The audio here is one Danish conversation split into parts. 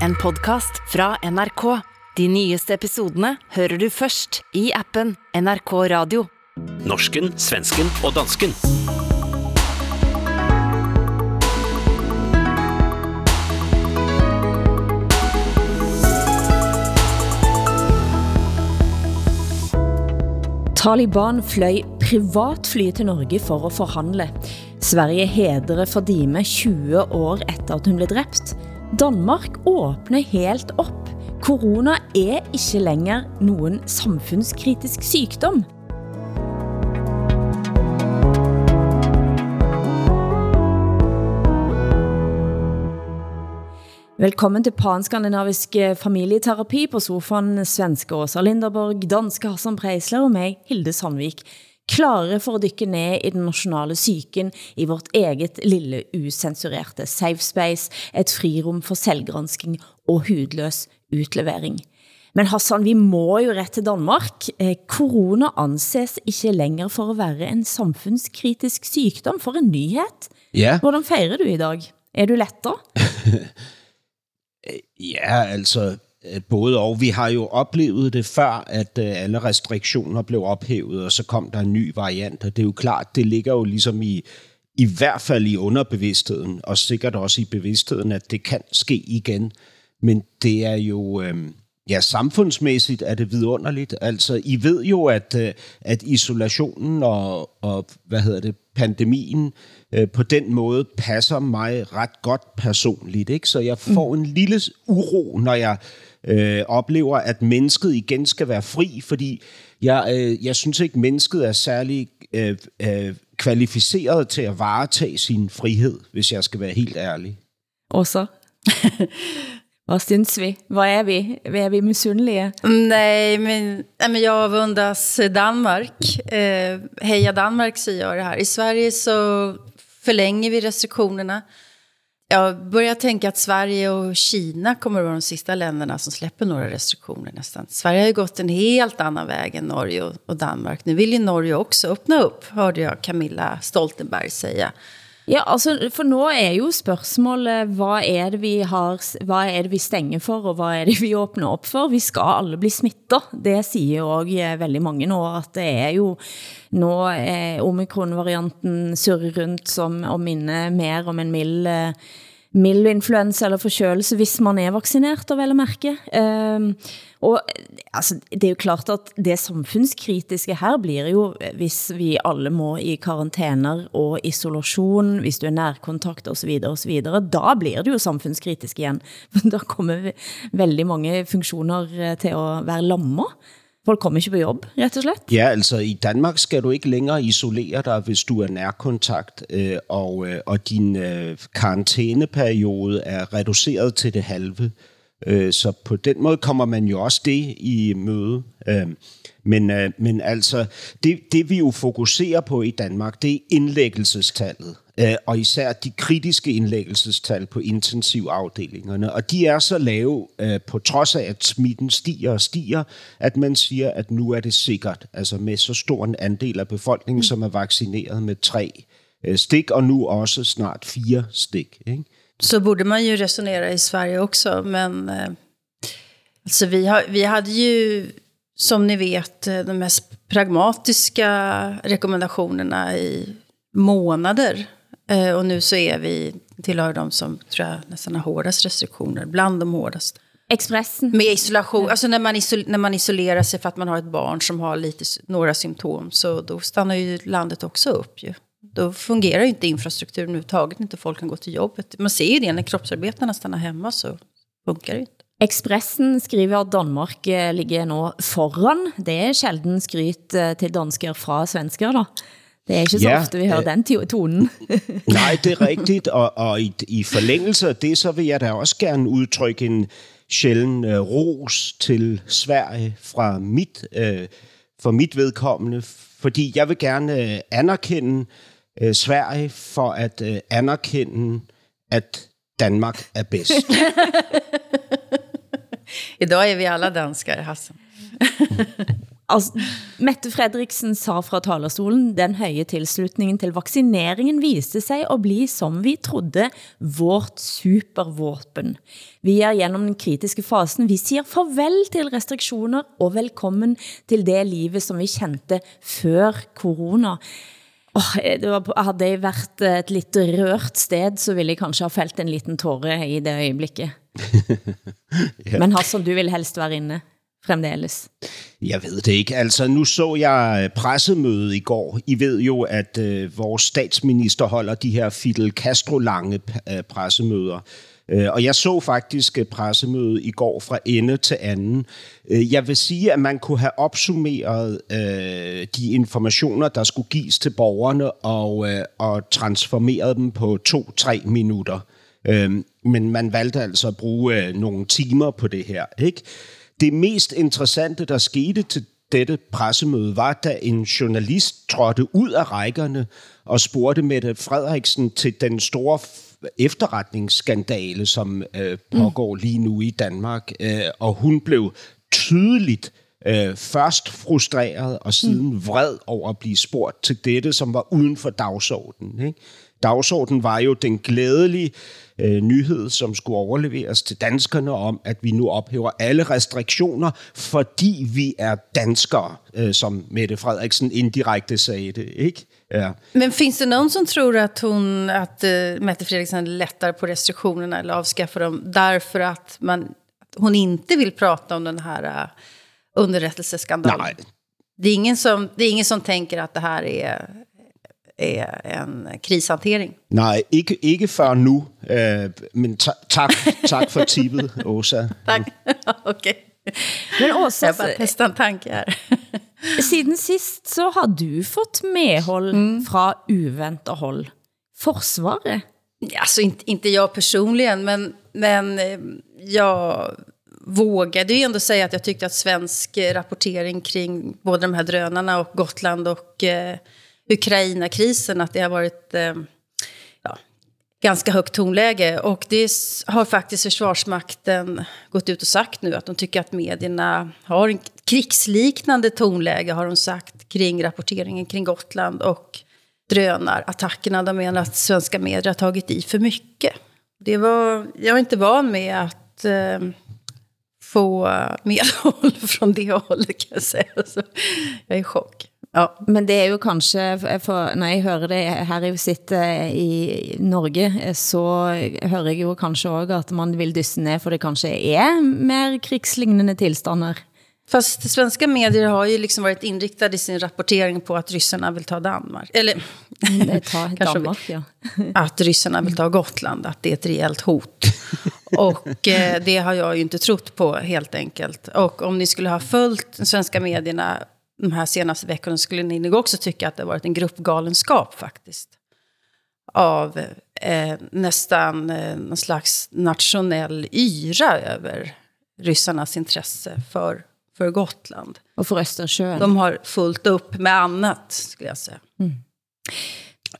en podcast fra NRK. De nyeste episodene hører du først i appen NRK Radio. Norsken, svensken og dansken. Taliban fløj privatfly til Norge for at forhandle. Sverige hedrer Fadime 20 år efter at hun blev dræbt. Danmark åbner helt op. Corona er ikke længere nogen samfundskritisk sygdom. Velkommen til Panskandinavisk familieterapi på sofaen svenske Åsa Linderborg, danske Hassan Preisler og mig, Hilde Sandvik. Klare for at dykke ned i den nationale psyken i vårt eget lille usensurerte safe space, et frirum for selvgransking og hudløs utlevering. Men Hassan, vi må jo rett til Danmark. Eh, Corona anses ikke længere for at være en samfundskritisk sygdom. For en nyhed. Ja. Hvordan fejrer du i dag? Er du lettere? Ja, altså både og. Vi har jo oplevet det før, at øh, alle restriktioner blev ophævet, og så kom der en ny variant, og det er jo klart, det ligger jo ligesom i, i hvert fald i underbevidstheden, og sikkert også i bevidstheden, at det kan ske igen. Men det er jo, øh, ja, samfundsmæssigt er det vidunderligt. Altså, I ved jo, at, øh, at isolationen og, og, hvad hedder det, pandemien øh, på den måde passer mig ret godt personligt. Ikke? Så jeg får en lille uro, når jeg øh, oplever, at mennesket igen skal være fri, fordi jeg, øh, jeg synes ikke, mennesket er særlig øh, øh, kvalificeret til at varetage sin frihed, hvis jeg skal være helt ærlig. Åsa? Vad syns vi? Vad är vi? Vad är vi misundelige? Mm, nej, men, nej, men jag avundas Danmark. Eh, heja Danmark säger jag det här. I Sverige så förlänger vi restriktionerna. Jag börjar tänka att Sverige och Kina kommer att vara de sista länderna som släpper några restriktioner nästan. Sverige har ju gått en helt annan väg än Norge och, och Danmark. Nu vill ju Norge också öppna upp, hörde jag Camilla Stoltenberg säga. Ja, altså, for nå er jo spørgsmålet, hvad er det vi har, hvad er det vi stenger for, og hvad er det vi åbner op for? Vi skal alle bli smittet. Det siger jo også eh, veldig mange nå, at det er jo nå eh, omikronvarianten surrer rundt som at minne mer om en mild, eh, mild influenza eller forkjølelse, hvis man er vaccineret, og vel at mærke. Eh, og eh, altså, det er jo klart at det samfundskritiske her blir jo, eh, hvis vi alle må i karantäner og isolation, hvis du er nærkontakt og så videre og så videre, da blir det jo samfundskritisk igen. Da kommer veldig mange funktioner eh, til at være lammer. Folk kommer ikke på jobb, rett og slett. Ja, altså i Danmark skal du ikke længere isolere dig, hvis du er nærkontakt, øh, og, øh, og din øh, karantæneperiode er reduceret til det halve. Øh, så på den måde kommer man jo også det i møde. Øh, men, øh, men altså, det, det vi jo fokuserer på i Danmark, det er indlæggelsestallet. Øh, og især de kritiske indlæggelsestal på intensivafdelingerne. Og de er så lave, øh, på trods af at smitten stiger og stiger, at man siger, at nu er det sikkert. Altså med så stor en andel af befolkningen, mm. som er vaccineret med tre øh, stik, og nu også snart fire stik. Ikke? Så borde man ju resonera i Sverige också, men eh, alltså vi, har, vi hade ju, som ni vet, eh, de mest pragmatiska rekommendationerna i månader. Eh, och nu så är vi, tillhör de som tror jag nästan har hårdast restriktioner, bland de hårdaste. Expressen. Med isolation, alltså när man, isol, när man isolerar sig för att man har ett barn som har lite, några symptom, så då stannar ju landet också upp ju. Då fungerar ju inte infrastrukturen överhuvudtaget, inte folk kan gå till jobbet. Man ser ju det, när kroppsarbetarna stannar hemma så funkar det inte. Expressen skriver at Danmark eh, ligger nå foran. Det er sjelden skryt eh, til dansker fra svensker da. Det er ikke så Ja, ofte vi hører øh, den to- tonen. Nej, det er rigtigt, og, og i, i forlængelse af det, så vil jeg da også gerne udtrykke en sjælden øh, ros til Sverige fra mit, øh, for mit vedkommende, fordi jeg vil gerne øh, anerkende øh, Sverige for at øh, anerkende, at Danmark er bedst. Idag är vi alla danskar, Hassan. Altså, Mette Fredriksen sa fra talerstolen, den høje tilslutningen til vaccineringen viste sig at bli, som vi trodde, vårt supervåpen. Vi er gjennom den kritiske fasen. Vi siger farvel til restriktioner og velkommen til det livet, som vi kendte før corona. Oh, det var, havde jeg været et lidt rørt sted, så ville jeg kanskje ha fældt en liten tåre i det øjeblikket. ja. Men Hassan, du vil helst være inde fremdeles? Jeg ved det ikke. Altså, nu så jeg pressemøde i går. I ved jo, at øh, vores statsminister holder de her Fidel Castro-lange øh, pressemøder. Øh, og jeg så faktisk øh, pressemøde i går fra ende til anden. Øh, jeg vil sige, at man kunne have opsummeret øh, de informationer, der skulle gives til borgerne, og, og transformeret dem på to-tre minutter. Men man valgte altså at bruge nogle timer på det her. Ikke? Det mest interessante, der skete til dette pressemøde, var, da en journalist trådte ud af rækkerne og spurgte Mette Frederiksen til den store efterretningsskandale, som øh, pågår lige nu i Danmark. Øh, og hun blev tydeligt øh, først frustreret og siden vred over at blive spurgt til dette, som var uden for dagsordenen. Ikke? Dagsordenen var jo den glædelige øh, nyhed, som skulle overleveres til danskerne om, at vi nu ophæver alle restriktioner, fordi vi er danskere, øh, som Mette Frederiksen indirekte sagde det. Ikke? Ja. Men finns det någon som tror att, hon, att uh, Mette Fredriksson lättar på restriktionerna eller avskaffar dem därför att man, hon inte vill prata om den här uh, underrättelseskandalen? Nej. Det är, ingen som, det är ingen som tänker att det här är, är en krishantering? Nej, ikke, ikke før nu, uh, men ta tak, tak for tippet, Åsa. tak. Okay. Men Åsa, jag bara testar här. Siden sist så har du fått medhåll mm. fra uventet håll. Forsvaret? Alltså inte, inte jag personligen, men, men eh, jag vågade ju ändå säga att jag tyckte att svensk rapportering kring både de här drönarna och Gotland och eh, Ukraina-krisen, att det har varit eh, ganska högt tonläge. Och det har faktiskt Försvarsmakten gått ut och sagt nu, att de tycker att medierna har en krigsliknande tonläge, har de sagt, kring rapporteringen kring Gotland och drönarattackerna. De menar att svenska medier har tagit i för mycket. Det var, jag var inte van med att eh, få medhåll från det hållet, kan jag säga. Så jag är i chock. Ja. Men det er jo kanskje, for når jeg hører det her i sitter i Norge, så hører jeg jo kanskje også at man vil dysse ned, for det kanskje er mer krigslignende tilstander. Fast svenska medier har ju liksom varit inriktade i sin rapportering på att ryssarna vill ta Danmark. Eller det tar Danmark, ja. att ryssarna vill ta Gotland, att det är ett rejält hot. Och eh, det har jag ju inte trott på helt enkelt. Och om ni skulle ha följt svenska medierna de här senaste veckorna skulle ni nog också tycka att det har varit en gruppgalenskap faktiskt. Av eh, nästan eh, någon slags nationell yra över ryssarnas intresse för för Gotland. Och för Östersjön. De har fullt upp med annat, skulle jeg sige. Mm.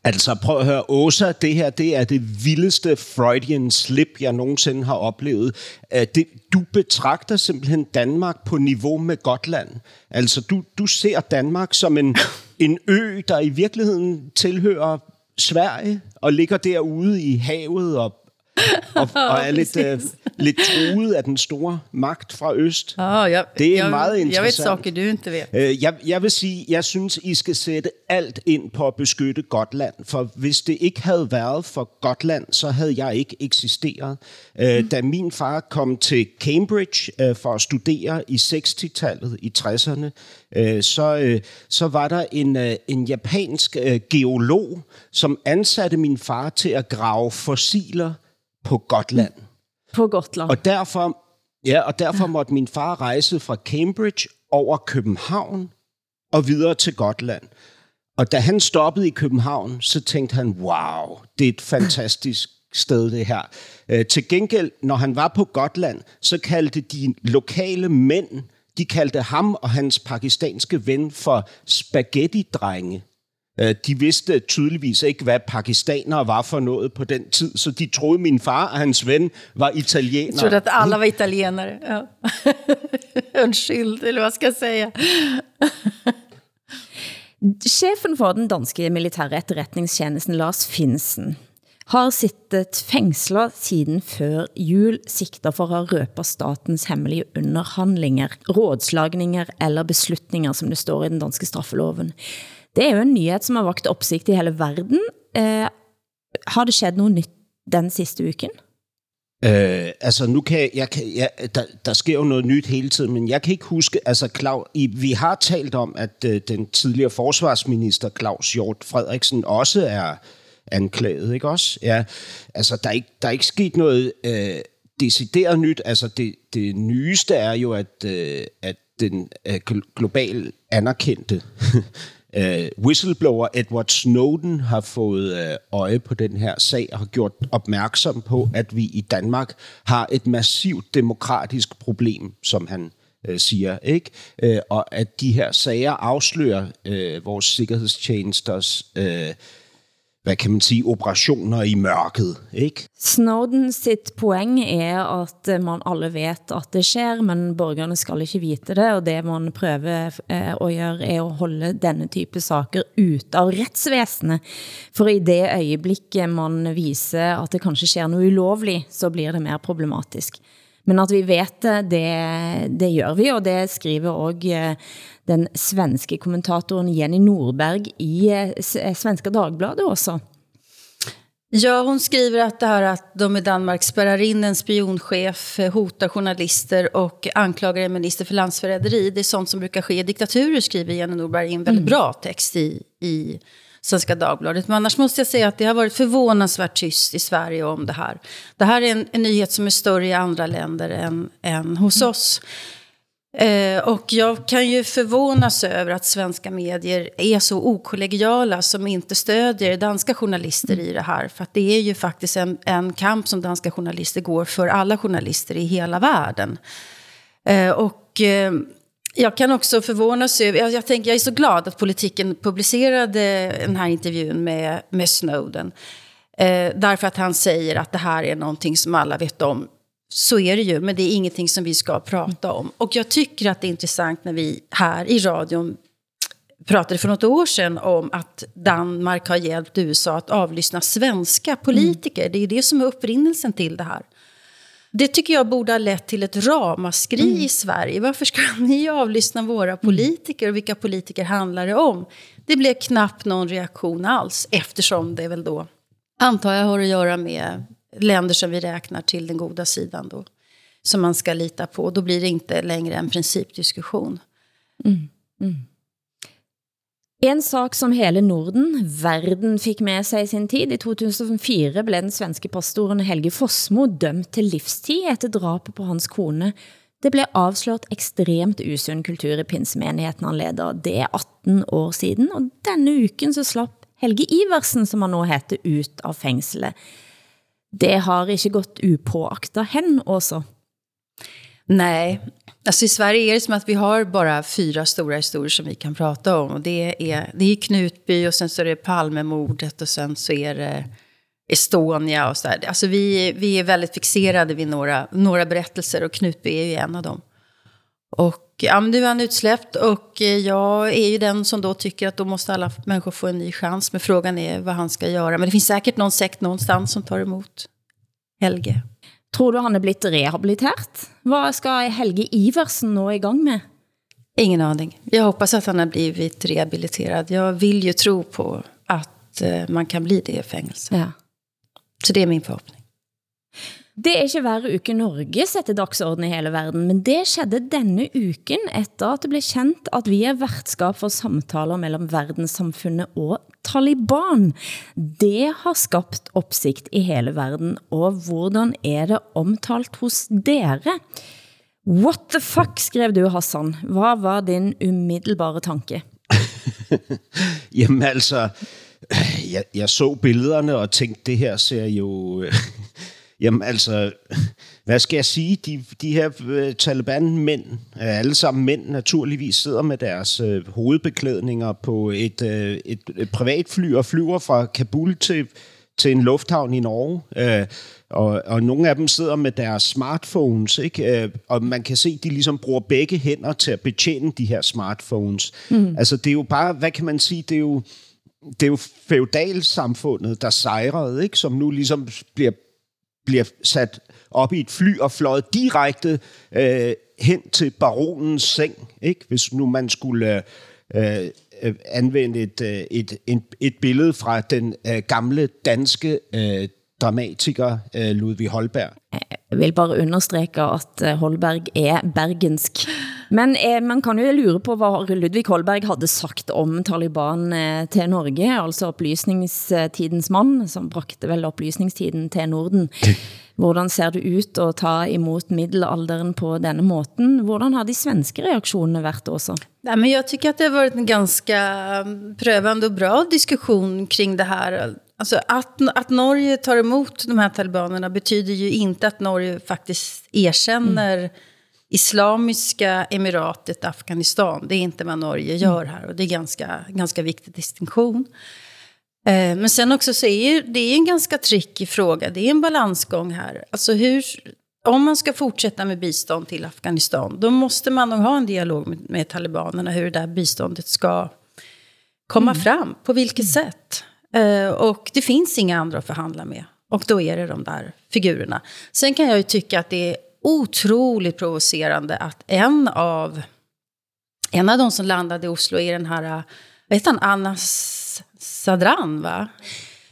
Altså prøv at høre, Åsa, det her det er det vildeste Freudian slip, jeg nogensinde har oplevet. Det, du betragter simpelthen Danmark på niveau med Gotland. Altså du, du ser Danmark som en, en ø, der i virkeligheden tilhører Sverige og ligger derude i havet og og, og er lidt, uh, lidt truet af den store magt fra øst. Oh, ja, det er jeg, meget interessant. Jeg ved saker, du ikke ved. Uh, jeg, jeg vil sige, jeg synes, I skal sætte alt ind på at beskytte Gotland, for hvis det ikke havde været for Gotland, så havde jeg ikke eksisteret. Uh, mm. Da min far kom til Cambridge uh, for at studere i 60-tallet, i 60'erne, uh, så, uh, så var der en, uh, en japansk uh, geolog, som ansatte min far til at grave fossiler på Gotland. På Gotland. Og derfor, ja, og derfor måtte min far rejse fra Cambridge over København og videre til Gotland. Og da han stoppede i København, så tænkte han, wow, det er et fantastisk sted det her. Øh, til gengæld, når han var på Gotland, så kaldte de lokale mænd, de kaldte ham og hans pakistanske ven for spaghetti-drenge. Øh, de vidste tydeligvis ikke, hvad pakistanere var for noget på den tid, så de troede, min far og hans ven var italienere. Jeg troede, at alle var italienere. Ja. Undskyld, eller hvad skal jeg sige? Chefen for den danske militære etterretningstjenesten, Lars Finsen, har sittet fængslet siden før jul sigter for at røpe statens hemmelige underhandlinger, rådslagninger eller beslutninger, som det står i den danske straffeloven. Det er jo en nyhed, som har vakt opsigt i hele verden. Eh, har det sket noget nyt den sidste uken? Øh, altså nu kan jeg, jeg, kan, jeg der, der sker jo noget nyt hele tiden, men jeg kan ikke huske, altså Claus, i, vi har talt om, at øh, den tidligere forsvarsminister Claus Hjort Frederiksen også er anklaget, ikke også? Ja, altså der er ikke, der er ikke sket noget øh, decideret nyt, altså det, det nyeste er jo, at, øh, at den øh, global anerkendte Øh, whistleblower Edward Snowden har fået øh, øje på den her sag og har gjort opmærksom på, at vi i Danmark har et massivt demokratisk problem, som han øh, siger, ikke? Øh, og at de her sager afslører øh, vores sikkerhedstjenesters øh, hvad kan man sige, operationer i mørket, ikke? Snowden sit poeng er at eh, man alle vet at det sker, men borgerne skal ikke vite det, og det man prøver eh, at gøre er at holde denne type saker ut av retsvæsenet. For i det øjeblik man viser at det kanskje sker noget ulovligt, så blir det mer problematisk. Men at vi vet det, det, det gør vi, og det skriver også eh, den svenske kommentatoren Jenny Norberg i eh, eh, Svenska Dagbladet också. Ja, hon skriver att det här att de i Danmark spärrar in en spionchef, hotar journalister och anklagar en minister för landsförräderi. Det är sånt som brukar ske i diktaturer, skriver Jenny Norberg i en väldigt mm. bra text i, i Svenska Dagbladet. Men annars måste jag säga att det har varit förvånansvärt tyst i Sverige om det här. Det här är en, en nyhet som är större i andra länder än, än hos oss. Eh, och jag kan ju förvånas över att svenska medier är så okollegiala som inte stödjer danska journalister i det här. För att det är ju faktiskt en, en kamp som danska journalister går för alla journalister i hela världen. Eh, och... Eh, jag kan också förvånas över, jag, jag, tänker, jag är så glad att politiken publicerade den här intervjun med, med Snowden. Eh, därför att han säger att det här är någonting som alla vet om. Så är det ju, men det är ingenting som vi ska prata om. Och jag tycker att det är intressant när vi här i radion pratade för något år sedan om att Danmark har hjälpt USA att avlyssna svenska politiker. Mm. Det är det som är upprinnelsen till det här. Det tycker jag borde ha lett till ett ramaskri mm. i Sverige. Varför ska ni avlyssna våra mm. politiker och vilka politiker handlar det om? Det blev knappt någon reaktion alls eftersom det väl då, antar jag, har att göra med länder som vi räknar till den goda sidan då. Som man ska lita på. Då blir det inte längre en principdiskussion. Mm. Mm. En sak som hele Norden, verden fik med sig i sin tid. I 2004 blev den svenske pastoren Helge Fossmo dømt til livstid efter drabet på hans kone. Det blev avslørt ekstremt usund kultur i pinsemenigheten han leder. Det er 18 år siden, og denne uken så slapp Helge Iversen, som han nu heter, ut av fængslet. Det har ikke gått upåagtet hen også. Nej, alltså i Sverige är det som att vi har bara fyra stora historier som vi kan prata om. Och det är, det är Knutby och sen så är det Palmemordet och sen så är det Estonia och så där. Alltså vi, vi är väldigt fixerade vid några, några berättelser och Knutby är ju en av dem. Och ja, men nu är han utsläppt och eh, jag är ju den som då tycker att då måste alla människor få en ny chans. Men frågan är vad han ska göra. Men det finns säkert någon sekt någonstans som tar emot Helge. Tror du han er blitt rehabilitert? Vad ska Helge Iversen nå i gang med? Ingen aning. Jag hoppas att han har blivit rehabiliterad. Jag vill ju tro på att uh, man kan bli det i fängelse. Ja. Så det är min förhoppning. Det er ikke hver uke Norge sætter dagsorden i hele verden, men det skedde denne uken efter at det blev kendt at vi er værtskab for samtaler mellem verdenssamfundet og Taliban. Det har skabt opsigt i hele verden, og hvordan er det omtalt hos dere? What the fuck, skrev du Hassan. Hvad var din umiddelbare tanke? Jamen altså, jeg, jeg så billederne og tænkte, det her ser jo Jamen altså, hvad skal jeg sige? De, de her uh, Taliban-mænd, uh, alle sammen mænd naturligvis, sidder med deres uh, hovedbeklædninger på et, uh, et, et privatfly og flyver fra Kabul til, til en lufthavn i Norge. Uh, og, og nogle af dem sidder med deres smartphones, ikke? Uh, og man kan se, at de ligesom bruger begge hænder til at betjene de her smartphones. Mm. Altså det er jo bare, hvad kan man sige, det er jo det er jo feudalsamfundet, der sejrede, ikke? som nu ligesom bliver bliver sat op i et fly og fløjet direkte øh, hen til baronens seng, ikke? hvis nu man skulle øh, øh, anvende et, øh, et, et, et billede fra den øh, gamle danske øh, dramatiker øh, Ludvig Holberg. Jeg vil bare understreke, at øh, Holberg er bergensk. Men eh, man kan jo lure på, hvad Ludvig Holberg havde sagt om Taliban eh, til Norge, altså oplysningstidens mand, som bragte vel oplysningstiden til Norden. Hvordan ser det ut at ta imot middelalderen på denne måten? Hvordan har de svenske reaktionerne været også? Nej, men jag tycker att det har varit en ganska mm, prövande och bra diskussion kring det här. Alltså att, att Norge tar emot de här talibanerna betyder ju inte att Norge faktiskt erkänner mm. Islamiska emiratet Afghanistan. Det är inte vad Norge gör här och det är ganska, ganska viktig distinktion. Eh, men sen också så är det är en ganska tricky fråga. Det är en balansgång här. Alltså hur, om man ska fortsätta med bistånd till Afghanistan, då måste man nog ha en dialog med, med talibanerna hur det där biståndet ska komma mm. fram. På vilket mm. sätt? Eh, och det finns inga andra att förhandla med. Och då är det de där figurerna. Sen kan jag ju tycka att det är otroligt provocerande att en av, en av de som landade i Oslo är den här, vet han, Anna Sadran va?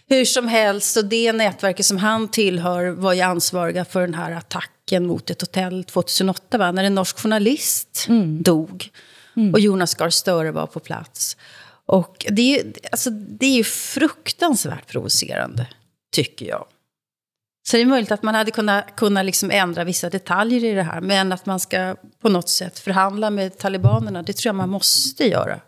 Hur som helst, och det nätverket som han tillhör var ju ansvariga för den här attacken mot ett hotell 2008, va? när en norsk journalist mm. dog. Mm. Och Jonas Gahr Støre var på plats. Och det är, alltså, det är ju fruktansvärt provocerande, tycker jag. Så det är möjligt att man hade kunnat, kunnat liksom ändra vissa detaljer i det här. Men att man ska på något sätt förhandla med talibanerna, det tror jag man måste göra.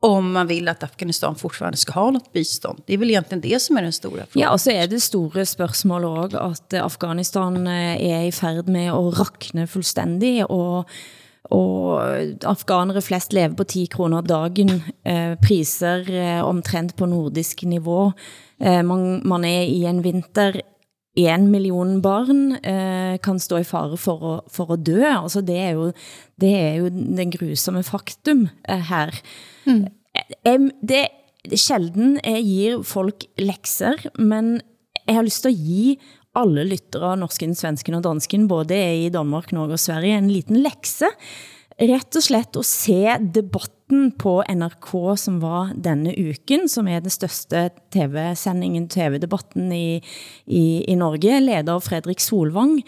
Om man vill att Afghanistan fortfarande ska ha något bistånd. Det är väl egentligen det som är den stora frågan. Ja, och så är det stora spørgsmål også, att eh, Afghanistan er är i färd med att rakne fullständigt och og afghanere flest lever på 10 kroner dagen, eh, priser eh, omtrent på nordisk niveau. Eh, man, man er i en vinter en million barn eh, kan stå i fare for at, for at dø. Altså det er jo det, er jo den grusomme faktum eh, her. Mm. Eh, det er sjelden jeg gir folk lekser, men jeg har lyst til at give alle lyttere av norsken, svensken og dansken, både i Danmark, Norge og Sverige, en liten lekse. Rett og slett at se debatten på NRK som var denne uken, som er den største tv-sendingen, tv-debatten i, i, i Norge, leder av Fredrik Solvang.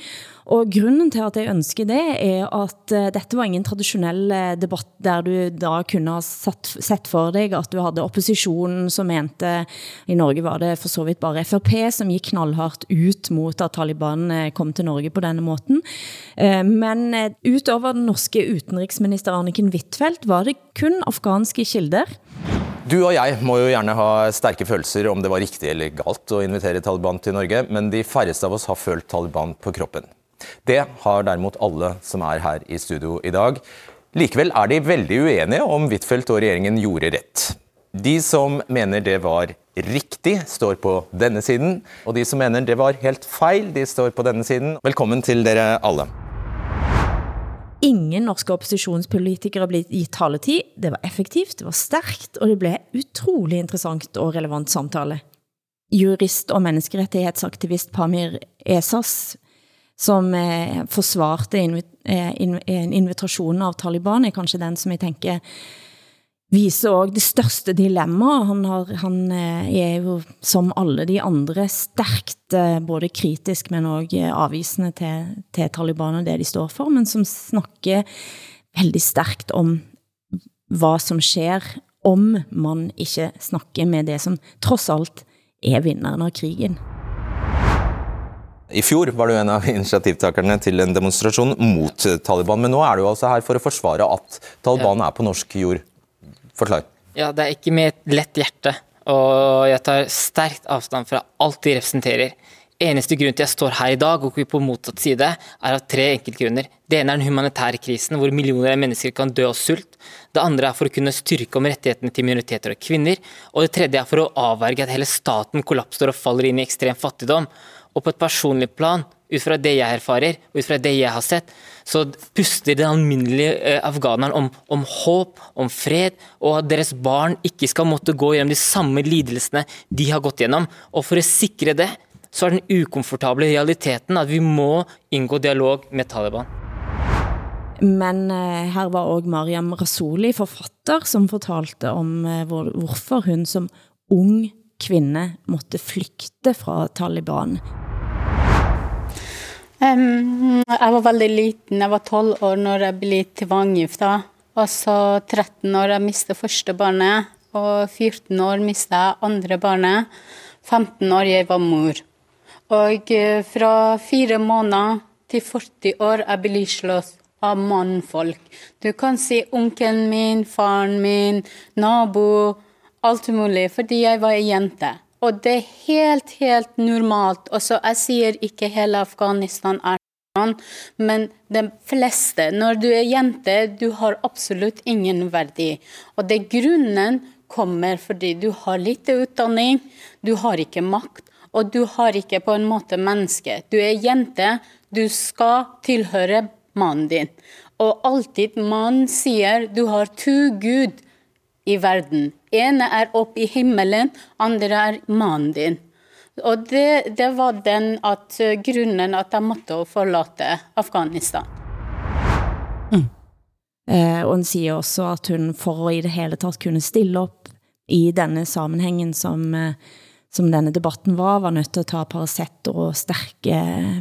Og grunden til at jeg ønsker det er at eh, dette var ingen traditionell eh, debatt der du da kunne ha satt, sett for dig at du havde oppositionen som mente, i Norge var det for så vidt bare FRP som gik knallhardt ut mot at Taliban eh, kom til Norge på denne måten. Men utover den norske utenriksminister Anniken Wittfeldt var det kun afghanske kilder. Du og jeg må jo gerne ha stærke følelser om det var rigtigt eller galt at invitere Taliban til Norge, men de færreste av oss har følt Taliban på kroppen. Det har derimot alle som er her i studio i dag. Likevel er de veldig uenige om Huitfeldt og regjeringen gjorde rett. De som mener det var riktig, står på denne siden, og de som mener det var helt feil, de står på denne siden. Velkommen til dere alle. Ingen norske har blev gitt taletid. Det var effektivt, det var stærkt, og det blev utrolig interessant og relevant samtale. Jurist og menneskerettighedsaktivist Pamir Esas som eh, forsvarte invi eh, eh, en invitation av Taliban, er kanskje den som jeg tænker viser også det største dilemma. Han, har, han eh, er jo som alle de andre stærkt eh, både kritisk, men også avvisende til, til Taliban og det de står for, men som snakker veldig stærkt om hvad som sker, om man ikke snakker med det som trods alt er vinderen av krigen. I fjor var du en av initiativtakerne til en demonstration mot Taliban, men nu er du altså her for at forsvare at Taliban er på norsk jord. Forklar. Ja, det er ikke med et lett hjerte, og jeg tar stærkt afstand fra alt de representerer. eneste grunn til jeg står her i dag og på motsatt side, er av tre enkeltgrunner. Det ene er den humanitære krisen, hvor millioner av mennesker kan dø av sult. Det andre er for å kunne styrke om rettighetene til minoriteter og kvinner. Og det tredje er for å avverge at hele staten kollapser og faller inn i ekstrem fattigdom. Og på et personlig plan, ut fra det jeg erfarer, ut fra det jeg har sett, så puster den alminnelige eh, afghaneren om, om, håp, om fred, og at deres barn ikke skal måtte gå gjennom de samme lidelsene de har gått gjennom. Og for å sikre det, så er den ukomfortable realiteten at vi må inngå dialog med Taliban. Men eh, her var også Mariam Rasoli, forfatter, som fortalte om eh, hvorfor hun som ung kvinde måtte flykte fra Taliban. Um, jeg var veldig liten, jeg var 12 år når jeg ble tvangsgifta. Og så 13 år jeg mistet første barnet, og 14 år mistet jeg andre barnet. 15 år jeg var mor. Og eh, fra fire måneder til 40 år jeg ble slått av mannfolk. Du kan si onkelen min, faren min, nabo, alt mulig, fordi jeg var ei jente. Og det er helt, helt normalt. Og så jeg sier ikke hele Afghanistan er sånn, men de fleste. Når du er jente, du har absolutt ingen verdi. Og det grunnen kommer fordi du har lite utdanning, du har ikke makt, og du har ikke på en måte menneske. Du er jente, du skal tilhøre mannen din. Og alltid man sier du har to gud i verden. Ene er opp i himmelen, andre er mannen din. Og det, det var den at eh, grunnen at jeg måtte forlate Afghanistan. Mm. Eh, og hun siger også at hun for i det hele tatt kunne stille op i denne sammenhængen, som, eh, som denne debatten var, var nødt til at ta Paracet og stærke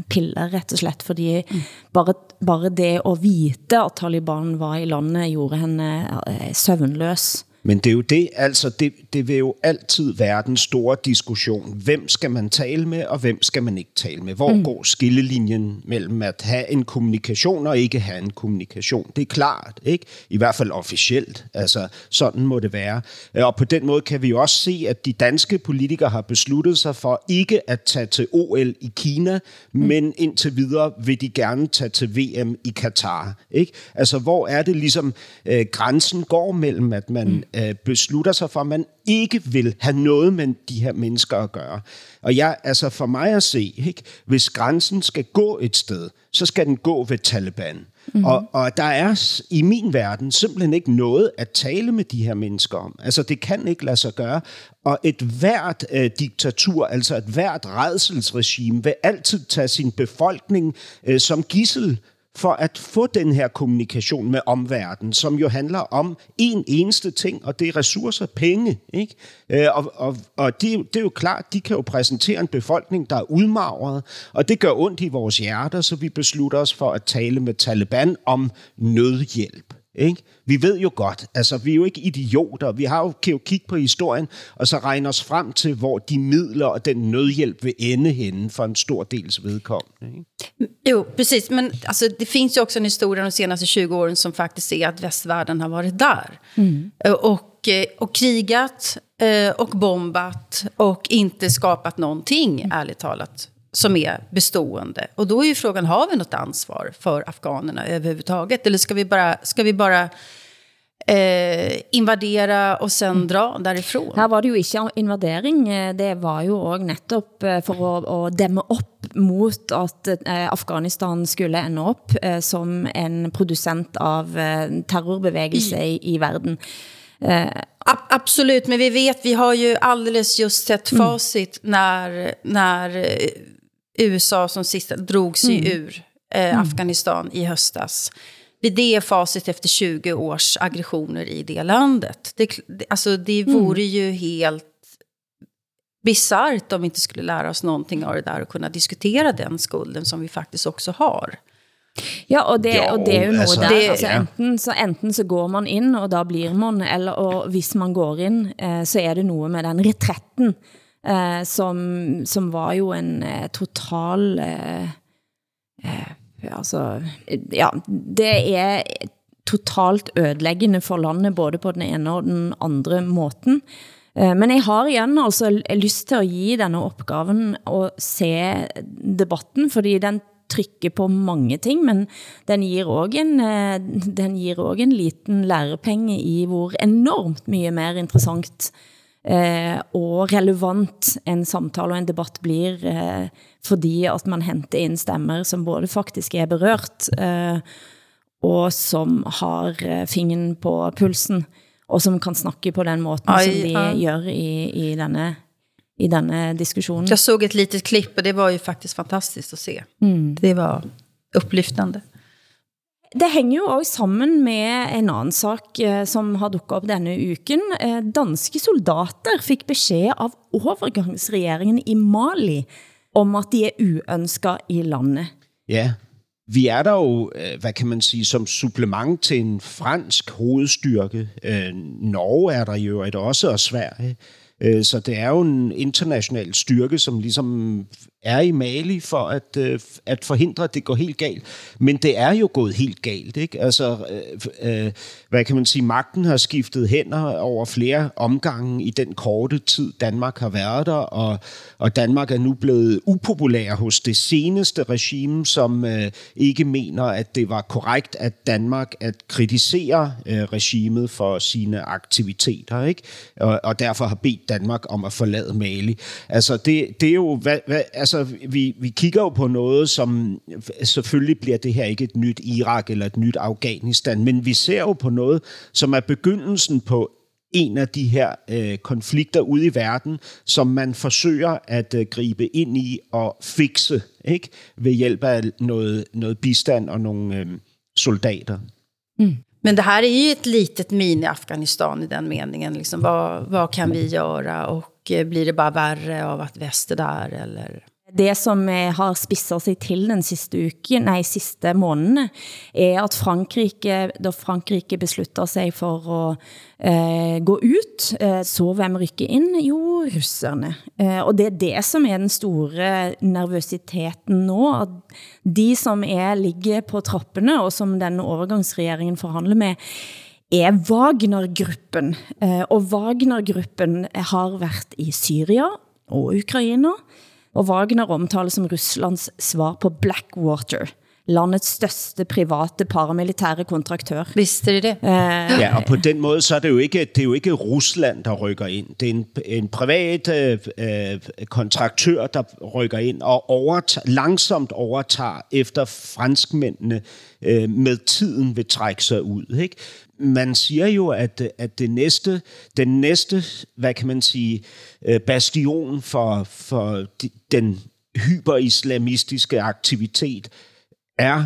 piller, rett og slett, fordi mm. bare, bare det at vite, at Taliban var i landet, gjorde henne eh, søvnløs. Men det er jo det, altså det, det vil jo altid være den store diskussion. Hvem skal man tale med, og hvem skal man ikke tale med? Hvor mm. går skillelinjen mellem at have en kommunikation og ikke have en kommunikation? Det er klart, ikke? I hvert fald officielt. Altså, sådan må det være. Og på den måde kan vi jo også se, at de danske politikere har besluttet sig for ikke at tage til OL i Kina, mm. men indtil videre vil de gerne tage til VM i Katar. Ikke? Altså, hvor er det ligesom øh, grænsen går mellem, at man mm øh, beslutter sig for, at man ikke vil have noget med de her mennesker at gøre. Og jeg, altså for mig at se, ikke, hvis grænsen skal gå et sted, så skal den gå ved Taliban. Mm-hmm. Og, og der er i min verden simpelthen ikke noget at tale med de her mennesker om. Altså det kan ikke lade sig gøre. Og et hvert øh, diktatur, altså et hvert redselsregime, vil altid tage sin befolkning øh, som gissel for at få den her kommunikation med omverdenen, som jo handler om en eneste ting, og det er ressourcer, penge. Ikke? Øh, og og, og det, det er jo klart, de kan jo præsentere en befolkning, der er udmagret, og det gør ondt i vores hjerter, så vi beslutter os for at tale med Taliban om nødhjælp. Ikke? Vi ved jo godt, altså vi er jo ikke idioter, vi har jo, kan jo kigge på historien, og så regne os frem til, hvor de midler og den nødhjälp vil ende henne for en stor dels vedkommende. Ikke? Jo, precis. Men alltså, det finns ju också en historia de senaste 20 åren som faktiskt är att västvärlden har varit där. Mm. Och, eh, och krigat eh, och bombat och inte skapat någonting, mm. ärligt talat som är bestående. Och då är ju frågan, har vi något ansvar för afghanerna överhuvudtaget? Eller ska vi bara, ska vi bara eh, invadera och sen mm. dra därifrån? Her var det jo ikke invadering, det var jo også netop eh, for å, å dæmme op mot at eh, Afghanistan skulle ende eh, som en producent av eh, terrorbevægelse i, i verden. Eh, Absolut, men vi vet, vi har ju alldeles just sett mm. facit mm. när, när eh, USA som sista drog sig mm. ur eh, mm. Afghanistan i höstas. Det är facit efter 20 års aggressioner i det landet. Det, alltså, det mm. vore mm. ju helt bizarrt om vi inte skulle lära oss någonting av det där och kunna diskutera den skulden som vi faktiskt också har. Ja, og det, ja, og det er jo noe altså, der, altså enten så, enten så går man ind, og da blir man, eller og hvis man går ind, eh, så er det noe med den retretten, eh, som, som var jo en eh, total, eh, eh, altså, ja, det er totalt ødelæggende for landet, både på den ene og den andre måten. Eh, men jeg har igen altså lyst til at give denne opgaven og se debatten, fordi den trykker på mange ting, men den giver også en, eh, den giver også en liten lærepenge i hvor enormt mye mer interessant eh, og relevant en samtale og en debatt blir, eh, fordi at man henter ind stemmer, som både faktisk er berørt, eh, og som har eh, fingeren på pulsen, og som kan snakke på den måten som de ja. gør i, i denne i denne diskussionen. Jag såg ett litet klipp och det var ju faktiskt fantastiskt att se. Det var upplyftande. Det hænger jo også sammen med en anden sak, eh, som har dukket op denne uken. Eh, danske soldater fik besked av overgangsregeringen i Mali om at de er uønsket i landet. Ja, vi er der jo, eh, hvad kan man sige, som supplement til en fransk hovedstyrke. Norge er der jo et også, og Sverige. Så det er jo en international styrke, som ligesom er i Mali for at, øh, at forhindre, at det går helt galt. Men det er jo gået helt galt, ikke? Altså, øh, øh, hvad kan man sige, magten har skiftet hænder over flere omgange i den korte tid, Danmark har været der, og, og Danmark er nu blevet upopulær hos det seneste regime, som øh, ikke mener, at det var korrekt at Danmark at kritisere øh, regimet for sine aktiviteter, ikke? Og, og derfor har bedt Danmark om at forlade Mali. Altså, det, det er jo, hvad, hvad, altså, vi, vi kigger jo på noget, som selvfølgelig bliver det her ikke et nyt Irak eller et nyt Afghanistan, men vi ser jo på noget, som er begyndelsen på en af de her øh, konflikter ude i verden, som man forsøger at øh, gribe ind i og fikse, ikke? Ved hjælp af noget, noget bistand og nogle øh, soldater. Mm. Men det här är ju ett litet mini-Afghanistan i den meningen. Liksom, vad, vad kan vi göra och eh, blir det bara värre av att väst är där? Eller? Det som eh, har spisset sig til den sidste uke, nej, sidste månedene, er at Frankrike, da Frankrike beslutter sig for at eh, gå ut, eh, så hvem rykker ind? Jo, russerne. Eh, og det er det, som er den store nervøsiteten nå, at de, som er ligger på trappene, og som den overgangsregeringen forhandler med, er Wagner-gruppen. Eh, og Wagner-gruppen har været i Syria og Ukraina, og Wagner omtales som Ruslands svar på Blackwater, landets største private paramilitære kontraktør. Visst är det? Eh, Ja, og på den måde, så er det jo ikke, det er jo ikke Rusland, der rykker ind. Det er en, en privat øh, kontraktør, der rykker ind og overtager, langsomt overtager efter franskmændene øh, med tiden vil trække sig ud. Ikke? Man siger jo, at, at det næste, den næste, hvad kan man sige, øh, bastion for, for den hyperislamistiske aktivitet er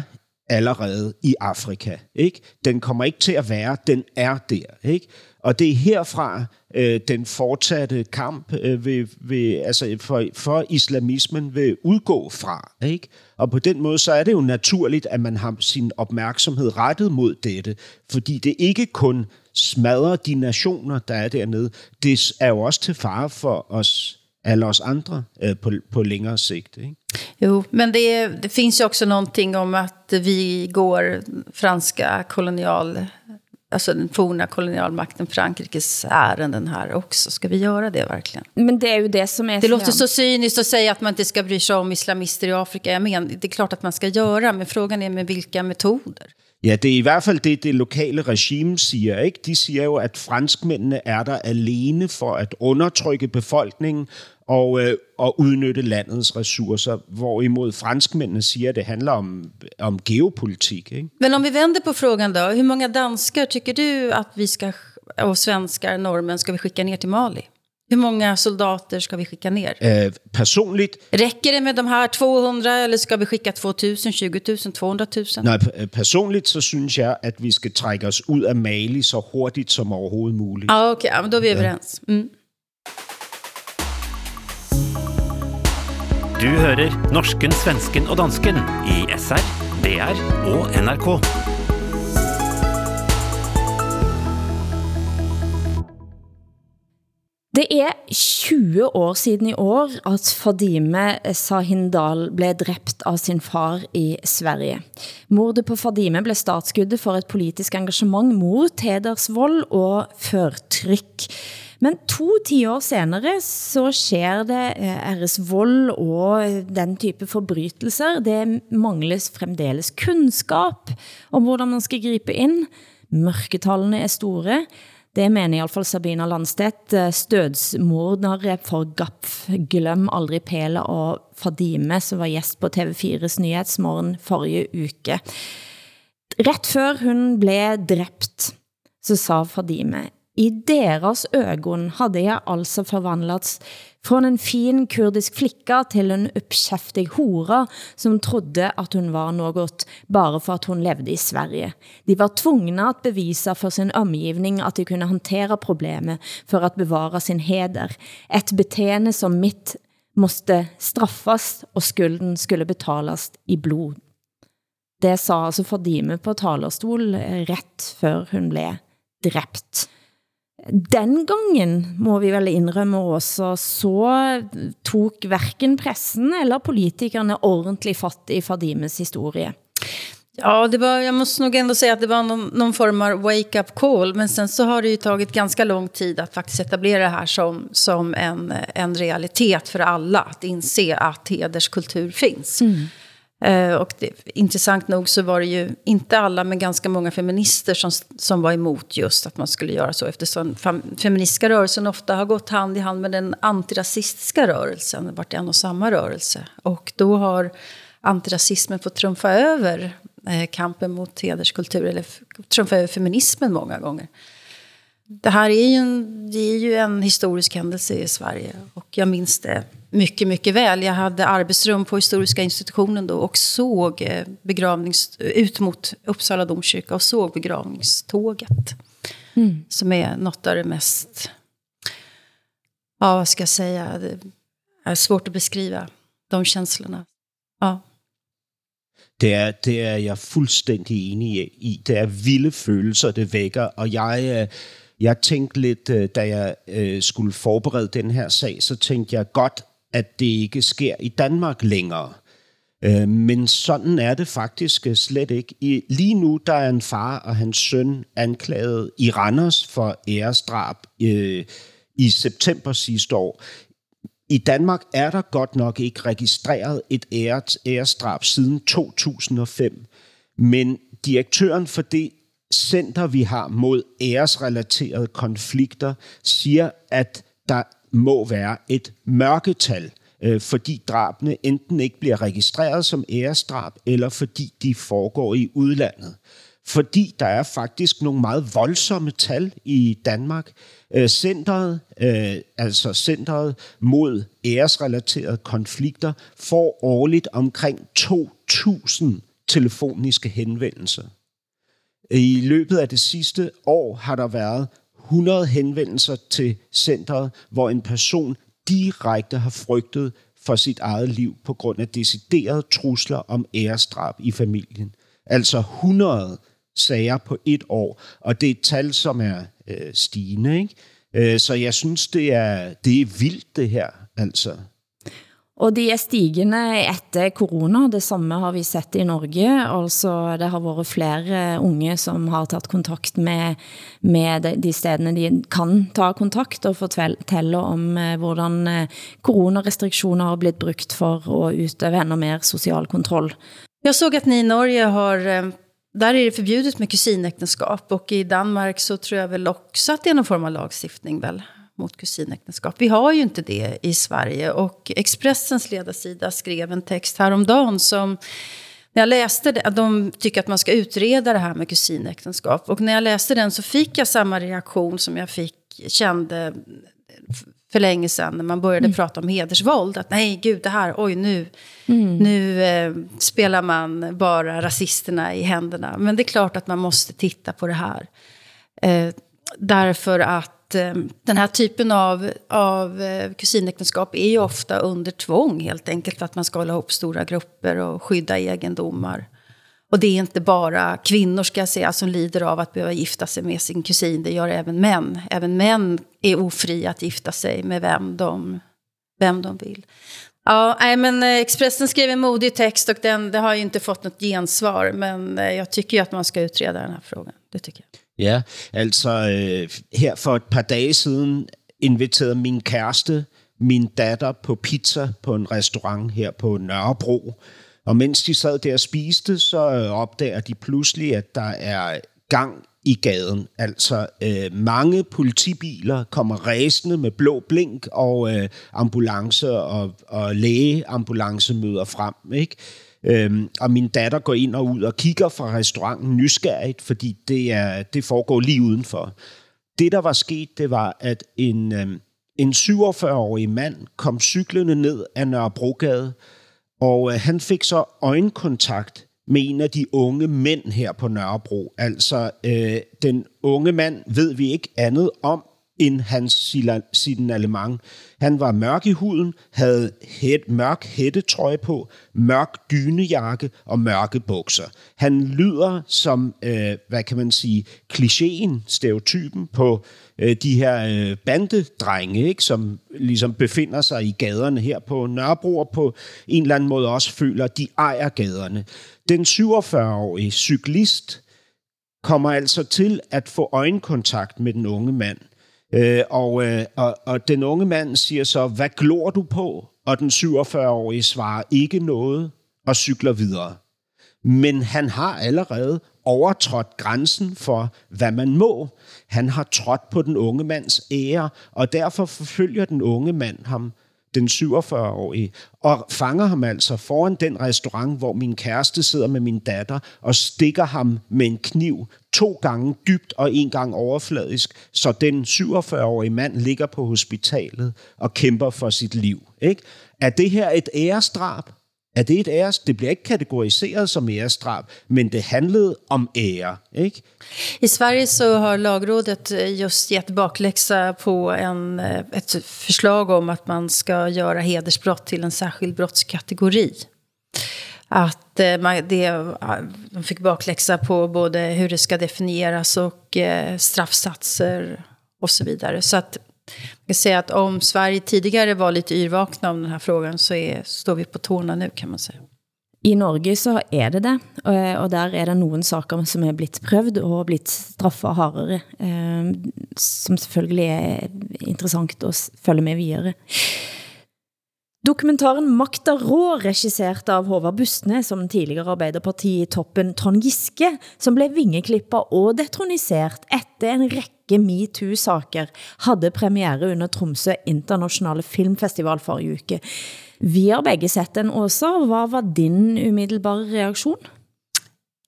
allerede i Afrika. Ikke? Den kommer ikke til at være, den er der. Ikke? Og det er herfra øh, den fortsatte kamp øh, vil, vil, altså for, for islamismen vil udgå fra. Ikke? Og på den måde så er det jo naturligt, at man har sin opmærksomhed rettet mod dette, fordi det ikke kun smadrer de nationer, der er dernede, det er jo også til fare for os alle os andre øh, på, på længere sigt. Ikke? Jo, men det, det finns ju också någonting om att vi går franska kolonial, alltså den forna kolonialmakten Frankrikes ärenden här också. Ska vi göra det verkligen? men det er jo det, som er... Det låter så cyniskt att säga att man inte ska bry sig om islamister i Afrika. Jag menar, det är klart att man ska göra, men frågan är med vilka metoder. Ja, det er i hvert fald det, det lokale regime siger. Ikke? De siger jo, at franskmændene er der alene for at undertrykke befolkningen og, øh, og udnytte landets ressourcer, hvorimod franskmændene siger, at det handler om, om geopolitik. Ikke? Men om vi vänder på frågan då, hur många danskar tycker du att vi ska, och svenskar, norrmän, ska vi skicka ner till Mali? Hur många soldater ska vi skicka ner? Øh, personligt, Räcker det med de här 200 eller ska vi skicka 2000, 20 000, 200 000? nej, p- personligt så synes jeg, at vi skal trække os ud af Mali så hurtigt som overhovedet muligt. Ja, okej, ja, men då är vi överens. Mm. Du hører norsken, svensken og dansken i SR, DR og NRK. Det er 20 år siden i år, at Fadime Sahindal blev dræbt av sin far i Sverige. Mordet på Fadime blev startskuddet for et politisk engagement mot hedersvold og førtryk. Men to år senere så sker det eh, æresvold og den type forbrytelser. Det mangles fremdeles kunskap om hvordan man skal gripe ind. Mørketallene er store. Det mener i hvert fall Sabina Landstedt, eh, stødsmordere for GAPF, Glem aldrig Pele og Fadime, som var gæst på TV4's nyhedsmorgen forrige uke. Ret før hun blev dræbt, så sa Fadime, i deras ögon hade jag alltså förvandlats från en fin kurdisk flicka till en uppkäftig hora som trodde att hon var något bara för att hon levde i Sverige. De var tvungna att bevisa för sin omgivning att de kunde hantera problemet för att bevara sin heder. Ett beteende som mitt måste straffas og skulden skulle betalas i blod. Det sa altså Fadime på talerstol rätt før hun blev dræbt. Den gangen, må vi vel indrømme også, så tog hverken pressen eller politikerne ordentligt fatt i Fadimes historie. Ja, det var, jag måste nog ändå säga att det var någon, någon form av wake-up call. Men sen så har det ju tagit ganska lång tid att faktiskt etablera det här som, som en, en realitet för alla. Att inse att hederskultur finns. Mm. Eh, och det, intressant nog så var det ju inte alla, men ganska många feminister som, som var emot just att man skulle göra så. Eftersom feministiska rörelsen ofta har gått hand i hand med den antirasistiska rörelsen. Det varit en och samma rörelse. Och då har antirasismen fått trumfa över eh, kampen mot hederskultur. Eller trumfa över feminismen många gånger. Det här är ju, en, det är ju en historisk händelse i Sverige. Och jag minns det mycket, mycket väl. Jag hade arbetsrum på historiska institutionen då och såg eh, begravnings, ut mot Uppsala domkyrka och såg begravningståget. Mm. Som är något av det mest, ja vad ska jag säga, det är svårt att beskriva de känslorna. Ja. Det er, det er jeg fuldstændig enig i. Det er vilde følelser, det vækker, og jeg, øh, jeg tænkte lidt, øh, da jeg øh, skulle forberede den her sag, så tænkte jeg godt, at det ikke sker i Danmark længere. Øh, men sådan er det faktisk øh, slet ikke. Lige nu der er en far og hans søn anklaget i Randers for æresdrab øh, i september sidste år. I Danmark er der godt nok ikke registreret et æresdrab siden 2005, men direktøren for det center, vi har mod æresrelaterede konflikter, siger, at der må være et mørketal, øh, fordi drabene enten ikke bliver registreret som æresdrab, eller fordi de foregår i udlandet. Fordi der er faktisk nogle meget voldsomme tal i Danmark. Øh, centeret, øh, altså Centret mod æresrelaterede konflikter, får årligt omkring 2.000 telefoniske henvendelser. I løbet af det sidste år har der været 100 henvendelser til centret, hvor en person direkte har frygtet for sit eget liv på grund af deciderede trusler om æresdrab i familien. Altså 100 sager på et år, og det er et tal, som er øh, stigende. Ikke? Øh, så jeg synes, det er, det er vildt det her. Altså. Og de er stigende efter corona, det samme har vi sett i Norge, altså det har været flere unge som har taget kontakt med, med de stedene de kan ta kontakt og fortælle om eh, hvordan eh, coronarestriktioner har blitt brugt for at udøve ännu mer social kontroll. Jag såg att ni i Norge har eh, där är det förbjudet med kusinäktenskap och i Danmark så tror jag väl också att det är någon form av lagstiftning väl mot kusinäktenskap. Vi har ju inte det i Sverige och Expressens ledarsida skrev en text häromdagen som när jag läste det, de tycker att man ska utreda det här med kusinäktenskap. Och när jag läste den så fick jag samma reaktion som jag fick, kände för länge sedan när man började mm. prata om hedersvåld. Att nej, gud, det här, oj, nu, mm. nu eh, spelar man bara rasisterna i händerna. Men det är klart att man måste titta på det här. Eh, därför att eh, den här typen av, av eh, kusinäktenskap är ju ofta under tvång helt enkelt för att man ska hålla ihop stora grupper och skydda egendomar. Och det är inte bara kvinnor ska jag säga som lider av att behöva gifta sig med sin kusin, det gör även män. Även män är ofria att gifta sig med vem de, vem de vill. Ja, nej, men eh, Expressen skrev en modig text och den, det har ju inte fått något gensvar. Men eh, jag tycker ju att man ska utreda den här frågan. Det tycker jag. Ja, altså øh, her for et par dage siden inviterede min kæreste, min datter på pizza på en restaurant her på Nørrebro. Og mens de sad der og spiste, så øh, opdager de pludselig, at der er gang i gaden. Altså øh, mange politibiler kommer ræsende med blå blink, og øh, ambulance og, og lægeambulance møder frem. Ikke? Øhm, og min datter går ind og ud og kigger fra restauranten nysgerrigt, fordi det, er, det foregår lige udenfor. Det, der var sket, det var, at en, øhm, en 47-årig mand kom cyklende ned af Nørrebrogade, og øh, han fik så øjenkontakt med en af de unge mænd her på Nørrebro. Altså, øh, den unge mand ved vi ikke andet om, end hans signalement. Han var mørk i huden, havde hæt, mørk hættetrøje på, mørk dynejakke og mørke bukser. Han lyder som, øh, hvad kan man sige, klichéen, stereotypen på øh, de her øh, bandedrenge, ikke, som ligesom befinder sig i gaderne her på Nørrebro, og på en eller anden måde også føler, at de ejer gaderne. Den 47-årige cyklist kommer altså til at få øjenkontakt med den unge mand – Øh, og, øh, og, og den unge mand siger så, hvad glor du på? Og den 47-årige svarer ikke noget og cykler videre. Men han har allerede overtrådt grænsen for, hvad man må. Han har trådt på den unge mands ære, og derfor forfølger den unge mand ham den 47-årige, og fanger ham altså foran den restaurant, hvor min kæreste sidder med min datter, og stikker ham med en kniv to gange dybt og en gang overfladisk, så den 47-årige mand ligger på hospitalet og kæmper for sit liv. Ikke? Er det her et æresdrab? Er det et æres? Det bliver ikke kategoriseret som æresdrab, men det handlede om ære. Ikke? I Sverige så har lagrådet eh, just gett bakläxa på en, eh, ett förslag om att man ska göra hedersbrott till en särskild brottskategori. Att eh, man, det, de fick bakläxa på både hur det ska definieras och straffsatser och så vidare. Så att man kan säga att om Sverige tidigare var lite yrvakna om den här frågan så är, står vi på tårna nu kan man säga. I Norge så er det det, eh, og der er det nogle saker som er blitt prøvd og blitt straffet hardere, eh, som selvfølgelig er interessant at følge med videre. Dokumentaren Makta Rå, regisseret av Håvard Bustne, som tidligere Arbeiderparti-toppen Trond Giske, som blev vingeklippet og detroniseret efter en række MeToo-saker, havde premiere under Tromsø Internationale Filmfestival forrige uke. Vi har begge sett den også. Hvad var din umiddelbare reaktion?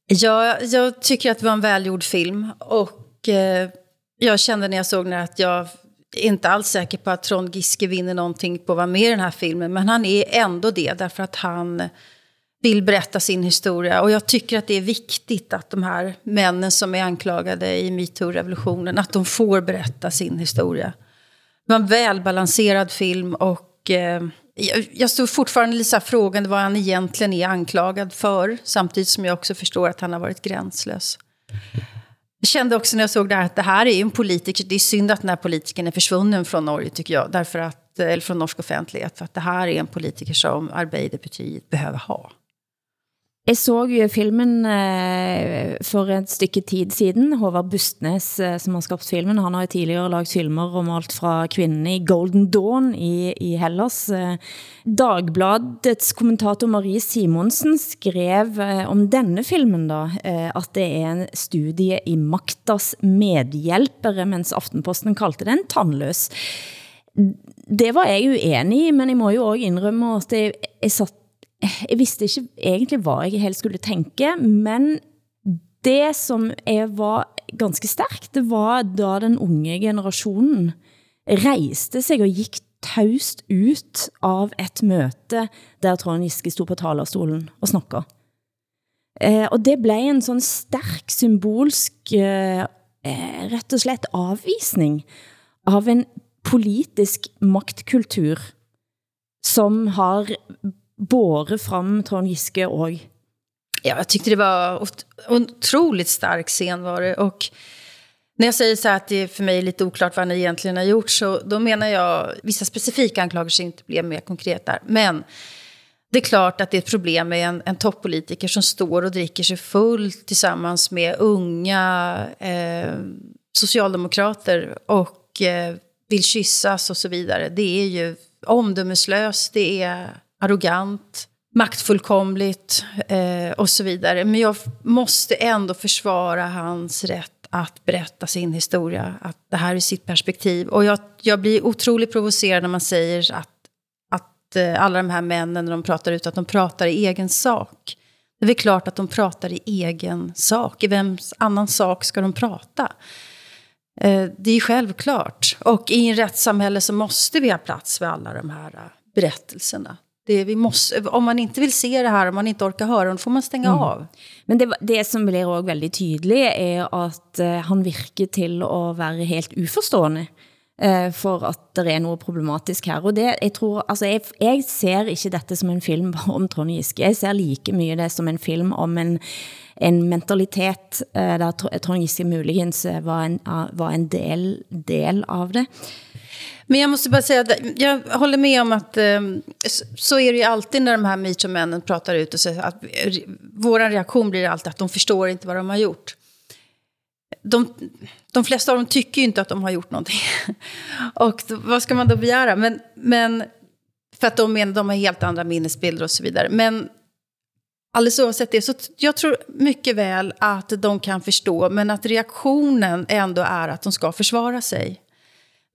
Ja, jag tycker att det var en välgjord film. Och eh, jag kände när jag såg den att jag inte alls säker på att Trond Giske vinner någonting på att vara med i den här filmen. Men han är ändå det, därför att han vill berätta sin historia. Och jag tycker att det är viktigt att de här männen som är anklagade i metoo-revolutionen, att de får berätta sin historia. Det var en välbalanserad film och eh, jag, står fortfarande lite frågan vad han egentligen är anklagad för. Samtidigt som jag också förstår att han har varit gränslös. Jag kände också när jag såg det här att det här är en politiker. Det är synd att den här politikern är försvunnen från Norge tycker jag. Därför att, eller från norsk offentlighet. För att det här är en politiker som Arbeiderpartiet behöver ha. Jeg så jo filmen eh, for et stykke tid siden. Håvard Bustnes, eh, som har skabt filmen, han har jo tidligere lagt filmer om alt fra kvinden i Golden Dawn i, i Hellas. Eh, Dagbladets kommentator Marie Simonsen skrev eh, om denne filmen da, eh, at det er en studie i magtas medhjælpere, mens Aftenposten kaldte den tandløs. Det var jeg uenig i, men jeg må jo også indrømme at jeg, jeg satt jeg vidste ikke egentlig, hvad jeg helt skulle tænke, men det, som jeg var ganske stærk, det var da den unge generationen rejste sig og gik taust ut av et møte, der Trond Giske stod på talerstolen og snakkede. Eh, og det blev en sådan stærk symbolsk, eh, rett og slett avvisning av en politisk maktkultur, som har båre fram Trond Giske och Ja, jag tyckte det var otroligt stark scen var det. Och när jag säger så här att det för mig är lite oklart vad han egentligen har gjort så då menar jag vissa specifika anklagelser inte blev mer konkret där. Men det är klart att det är ett problem med en, en toppolitiker som står och dricker sig full tillsammans med unga eh, socialdemokrater och eh, vill kyssas och så vidare. Det är ju omdömeslöst, det är arrogant, maktfullkomligt eh, och så vidare. Men jag måste ändå försvara hans rätt att berätta sin historia, att det här är sitt perspektiv. Och jag, jag blir otroligt provocerad när man säger att, att eh, alla de här männen, när de pratar ut, att de pratar i egen sak. Det är väl klart att de pratar i egen sak. I vems annan sak ska de prata? Eh, det är självklart. Och i en rättssamhälle så måste vi ha plats för alla de här eh, berättelserna. Det, vi måste, om man inte vill se det här, om man inte orkar höra, då får man stänga mm. av. Men det, det som blir også väldigt tydligt är att uh, han virker til at være helt uforstående uh, for at det er noget problematisk her. Og det, jeg tror, altså jeg, jeg ser ikke dette som en film om Trond Giske. Jeg ser like mye det som en film om en, en mentalitet, uh, der Trond Giske muligens eh, var en, var en del, del av det. Men jag måste bara säga att jag håller med om att så är det ju alltid när de här metoo-männen pratar ut och säger att vår reaktion blir alltid att de förstår inte vad de har gjort. De, de flesta av dem tycker ju inte att de har gjort någonting. och då, vad ska man då begära? Men, men för att de menar de har helt andra minnesbilder och så vidare. Men alldeles oavsett det, så jag tror mycket väl att de kan förstå, men att reaktionen ändå är att de ska försvara sig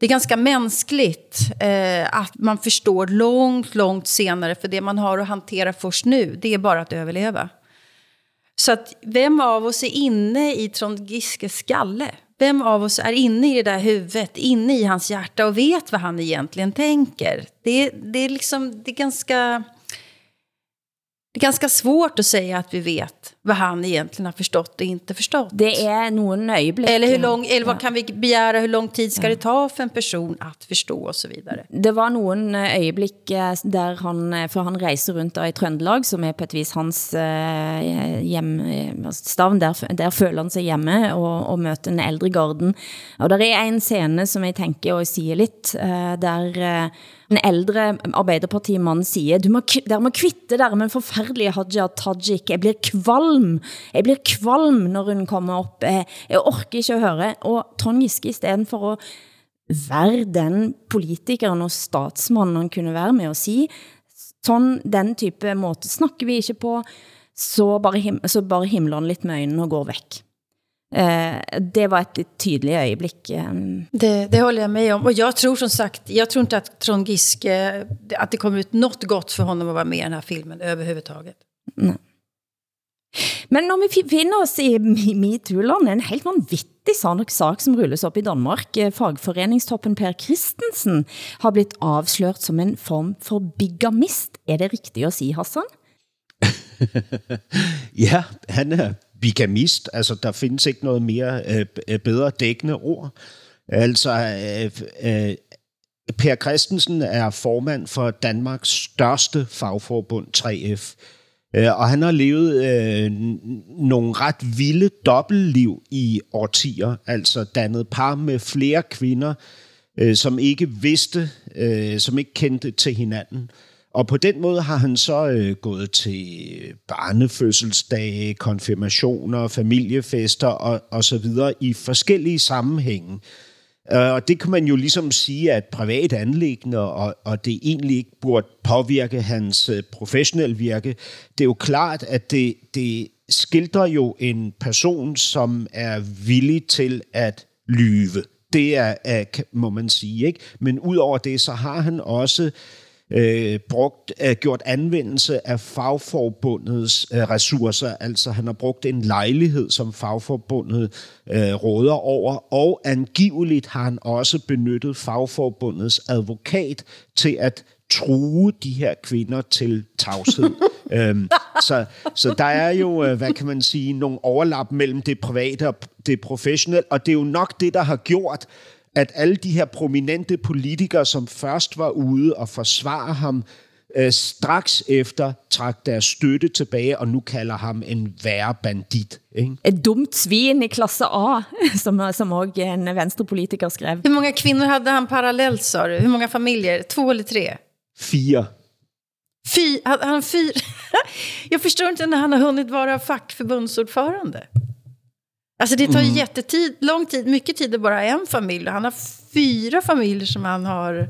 det är ganska mänskligt eh, att man förstår långt, långt senare, för det man har att hantera först nu, det är bara att överleva. Så att vem av oss är inne i Trond Giskes skalle? Vem av oss är inne i det där huvudet, inne i hans hjärta och vet vad han egentligen tänker? Det, det är liksom, det är ganska det är ganska svårt att säga att vi vet vad han egentligen har förstått och inte förstått. Det är nog en ögonblick. Eller, hur lång, eller vad kan vi begära, hur lång tid ska det ta för en person att förstå och så vidare? Det var någon ögonblick eh, där han, eh, för han reser runt i Trøndelag, som är på ett vis hans eh, hjem, stavn, där, där føler han sig hemma och, och möter den äldre garden. Och där är en scene som jag tänker och säger lite, där en ældre Arbeiderpartimann siger, du må, der må kvitte der med en forfærdelig Haja Tajik. Jeg blir kvalm. Jeg blir kvalm, når hun kommer op. Jeg, jeg orker ikke at høre. Og Trond Giske, i stedet for at være den politikeren og statsmannen han kunne være med at sige, sådan den type måte snakker vi ikke på, så bare, him så bare himler han lidt med øjnene og går væk. Eh, det var ett tydligt ögonblick. Eh. Det, det håller jag med om. Och jag tror som sagt, jag tror inte att Trond Giske, att det kommer ut något gott för honom att vara med i den här filmen överhuvudtaget. Nej. Men når vi finner oss i MeToo-land, en helt vanvittig sak som rulles op i Danmark. Eh, fagforeningstoppen Per Christensen har blivit avslørt som en form for bigamist. Er det rigtigt at sige, Hassan? ja, han er bigamist. Altså, der findes ikke noget mere øh, øh, bedre dækkende ord. Altså, øh, øh, Per Christensen er formand for Danmarks største fagforbund, 3F. Øh, og han har levet øh, nogle ret vilde dobbeltliv i årtier, altså dannet par med flere kvinder, øh, som ikke vidste, øh, som ikke kendte til hinanden. Og på den måde har han så øh, gået til barnefødselsdage, konfirmationer, familiefester og, og så videre i forskellige sammenhænge. Øh, og det kan man jo ligesom sige at privat anlæggende, og, og det egentlig ikke burde påvirke hans øh, professionelle virke. Det er jo klart, at det, det skildrer jo en person, som er villig til at lyve. Det er, øh, er må man sige, ikke? Men udover det, så har han også øh, brugt, øh, gjort anvendelse af fagforbundets øh, ressourcer. Altså han har brugt en lejlighed, som fagforbundet øh, råder over, og angiveligt har han også benyttet fagforbundets advokat til at true de her kvinder til tavshed. øhm, så, så der er jo, øh, hvad kan man sige, nogle overlap mellem det private og det professionelle, og det er jo nok det, der har gjort, at alle de her prominente politikere, som først var ude og forsvare ham, øh, straks efter trak deres støtte tilbage, og nu kalder ham en værre bandit. Ikke? Et dumt svin i klasse A, som, som også en venstrepolitiker skrev. Hur många kvinnor hade han parallellt, sa du? Hur många familjer? Två eller tre? Fire. Fy, han, han fyr. Jag förstår inte när han har hunnit vara fackförbundsordförande. Alltså det tar mm. jättetid, lång tid, mycket tid att bara ha en familj. Han har fyra familjer som han har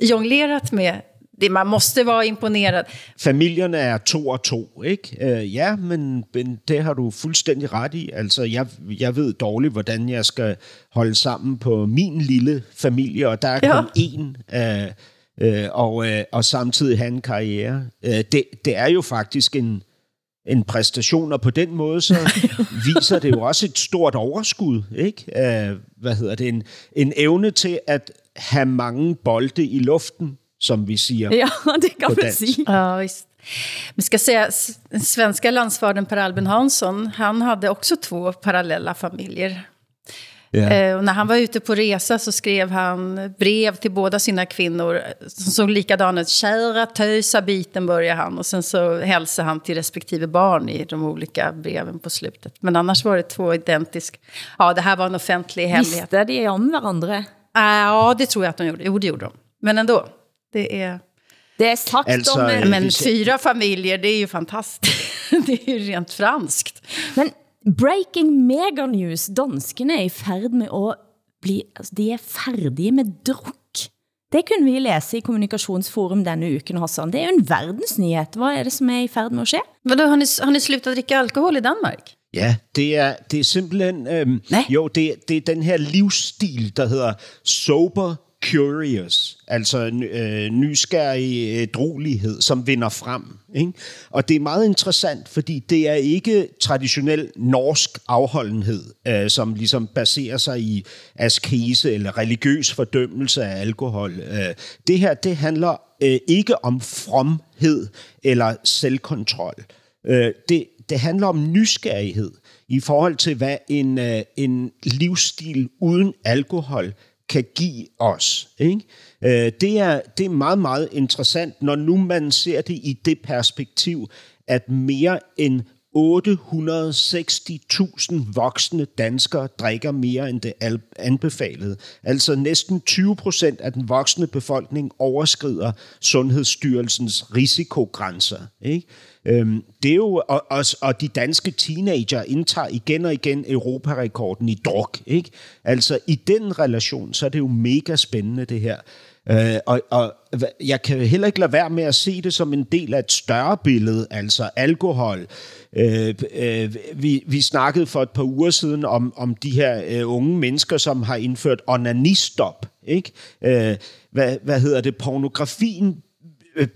jonglerat med. Det, man måste vara imponerad. Familierne er to og to, ikke? Uh, ja, men, men det har du fuldstændig ret i. Altså, jeg, jeg ved dårligt, hvordan jeg skal holde sammen på min lille familie, og der er ja. kun én. Uh, uh, og, uh, og samtidig have en karriere. Uh, det, det er jo faktisk en en præstation, og på den måde så viser det jo også et stort overskud, ikke? Uh, hvad hedder det? En, en evne til at have mange bolde i luften, som vi siger Ja, det kan man sige. Ja, visst. Men ska säga, svenska landsfadern Per Albin Hansson, han hade också två parallella familjer. Yeah. Och när han var ute på resa så skrev han brev till båda sina kvinnor som såg likadana ut. Kära töjsa biten börjar han och sen så hälsade han till respektive barn i de olika breven på slutet. Men annars var det två identiska. Ja, det här var en offentlig hemlighet. Visste de om varandra? Ja, det tror jag att de gjorde. Jo, det gjorde de. Men ändå, det är... Det är sagt alltså, om... Men fyra familjer, det är ju fantastiskt. det är ju rent franskt. Men breaking mega news. Danskene er i færd med at bli... Altså, de er færdige med druk. Det kunne vi læse i Kommunikationsforum denne uken, Hassan. Det er jo en verdensnyhed. Hvad er det, som er i færd med at ske? Vadå, har ni, har ni slutat at drikke alkohol i Danmark? Ja, det er, det er simpelthen... Øhm, jo, det, det er den her livsstil, der hedder sober curious, altså øh, nysgerrig øh, drolighed, som vinder frem. Ikke? Og det er meget interessant, fordi det er ikke traditionel norsk afholdenhed, øh, som ligesom baserer sig i askese eller religiøs fordømmelse af alkohol. Øh, det her, det handler øh, ikke om fromhed eller selvkontrol. Øh, det, det handler om nysgerrighed i forhold til, hvad en, øh, en livsstil uden alkohol kan give os. Ikke? Øh, det, er, det er meget, meget interessant, når nu man ser det i det perspektiv, at mere end 860.000 voksne danskere drikker mere end det anbefalede. Altså næsten 20 procent af den voksne befolkning overskrider Sundhedsstyrelsens risikogrænser. Ikke? Øhm, det er jo, og, og, og de danske teenager indtager igen og igen Europarekorden i druk. Ikke? Altså i den relation, så er det jo mega spændende det her. Øh, og, og jeg kan heller ikke lade være med at se det som en del af et større billede, altså alkohol. Øh, øh, vi, vi snakkede for et par uger siden om, om de her øh, unge mennesker, som har indført onanistop. Ikke? Øh, hvad, hvad hedder det? Pornografien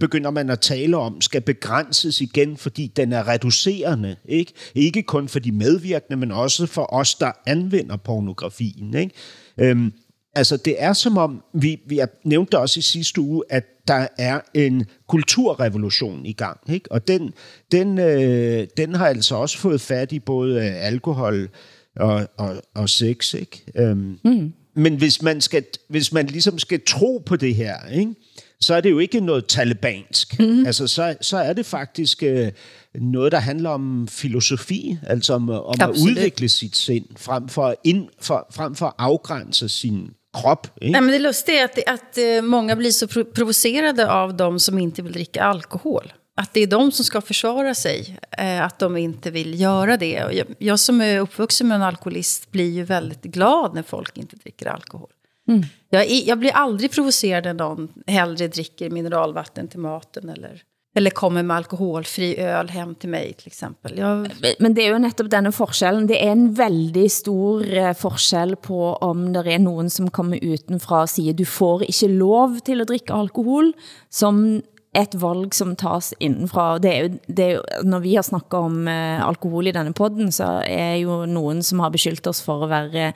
begynder man at tale om, skal begrænses igen, fordi den er reducerende. Ikke, ikke kun for de medvirkende, men også for os, der anvender pornografien. Ikke? Øhm, altså, det er som om, vi, vi nævnte også i sidste uge, at der er en kulturrevolution i gang. Ikke? Og den, den, øh, den har altså også fået fat i både alkohol og, og, og sex. Ikke? Øhm, mm. Men hvis man, skal, hvis man ligesom skal tro på det her, ikke? Så er det jo ikke noget talibansk. Mm. Altså, så, så er det faktisk øh, noget, der handler om filosofi, altså om, om at udvikle sit sind, frem for, ind, for, frem for at afgrænse sin krop. Ikke? Nej, men det lustiga är att, att uh, många blir så provocerade av de som inte vill dricka alkohol. Att det är de som ska försvara sig, uh, att de inte vill göra det. Och jag, jag som är uppvuxen med en alkoholist blir ju väldigt glad när folk inte dricker alkohol. Mm. Jag, jag blir aldrig provocerad när någon hellre dricker mineralvatten till maten eller eller kommer med alkoholfri öl hem til mig, til eksempel. Jeg... Men det er jo netop denne forskellen. Det er en veldig stor eh, forskel på om der er nogen, som kommer utenfra og siger, du får ikke lov til at drikke alkohol, som et valg som tas indenfra. Det er jo, det er jo, når vi har snakket om uh, alkohol i denne podden, så er jo nogen, som har beskyldt os for at være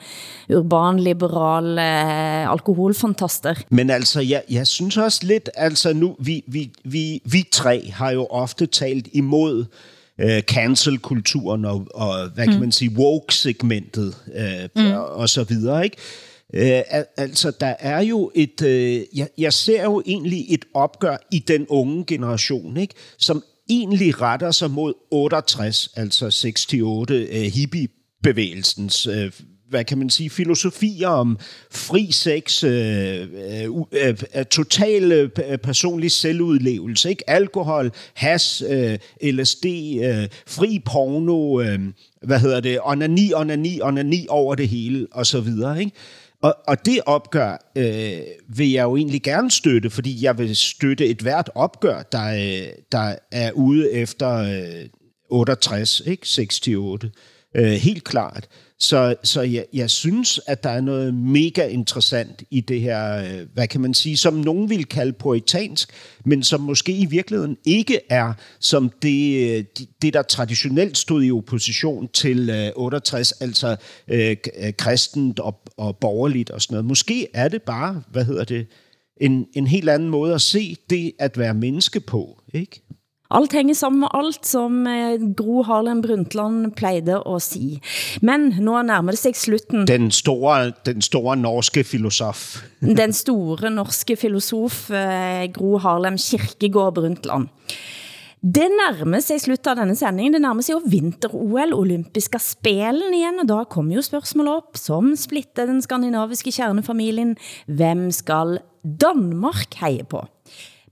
urban, liberal uh, alkoholfantaster. Men altså, jeg, jeg synes også lidt, altså nu, vi, vi, vi, vi tre har jo ofte talt imod uh, cancel-kulturen og, og, hvad kan mm. man sige, woke-segmentet uh, mm. og, og så videre, ikke? Øh, altså, der er jo et... Øh, jeg, jeg ser jo egentlig et opgør i den unge generation, ikke? som egentlig retter sig mod 68, altså 68 øh, hippiebevægelsens øh, hvad kan man sige, filosofier om fri sex, øh, øh, øh, øh, total øh, øh, personlig selvudlevelse, ikke? alkohol, has, øh, LSD, øh, fri porno, øh, hvad hedder det, onani, onani, onani over det hele, og så videre, ikke? Og, og det opgør øh, vil jeg jo egentlig gerne støtte, fordi jeg vil støtte et hvert opgør, der, øh, der er ude efter øh, 68, ikke? 68. Øh, helt klart. Så, så jeg, jeg synes, at der er noget mega interessant i det her, øh, hvad kan man sige, som nogen vil kalde poetansk, men som måske i virkeligheden ikke er som det, øh, det der traditionelt stod i opposition til øh, 68, altså øh, kristent og, og borgerligt og sådan noget. Måske er det bare, hvad hedder det, en, en helt anden måde at se det at være menneske på, ikke? Alt hænger sammen med alt, som eh, Gro Harlem Brundtland plejede at sige. Men nu nærmer det sig slutten. Den store, den store norske filosof. den store norske filosof eh, Gro Harlem Kirkegård Brundtland. Det nærmer sig slutt av denne sendingen. Det nærmer sig jo vinter-OL, olympiske spelen igen, og da kommer jo spørgsmål op, som splitter den skandinaviske kernefamilien. Hvem skal Danmark heje på?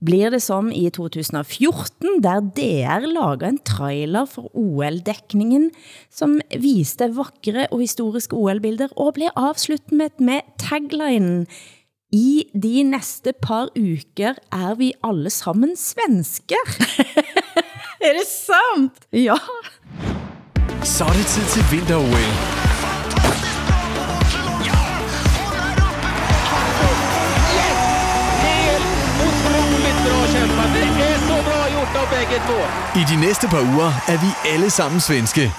Blir det som i 2014, der DR lager en trailer for OL-dekningen, som viste vakre og historiske OL-bilder, og blev avsluttet med taglinen I de næste par uker er vi alle sammen svensker. er det sant? Ja. Så er det tid til vinter-OL. Av begge två. I de næste par uger er vi alle sammen svenske.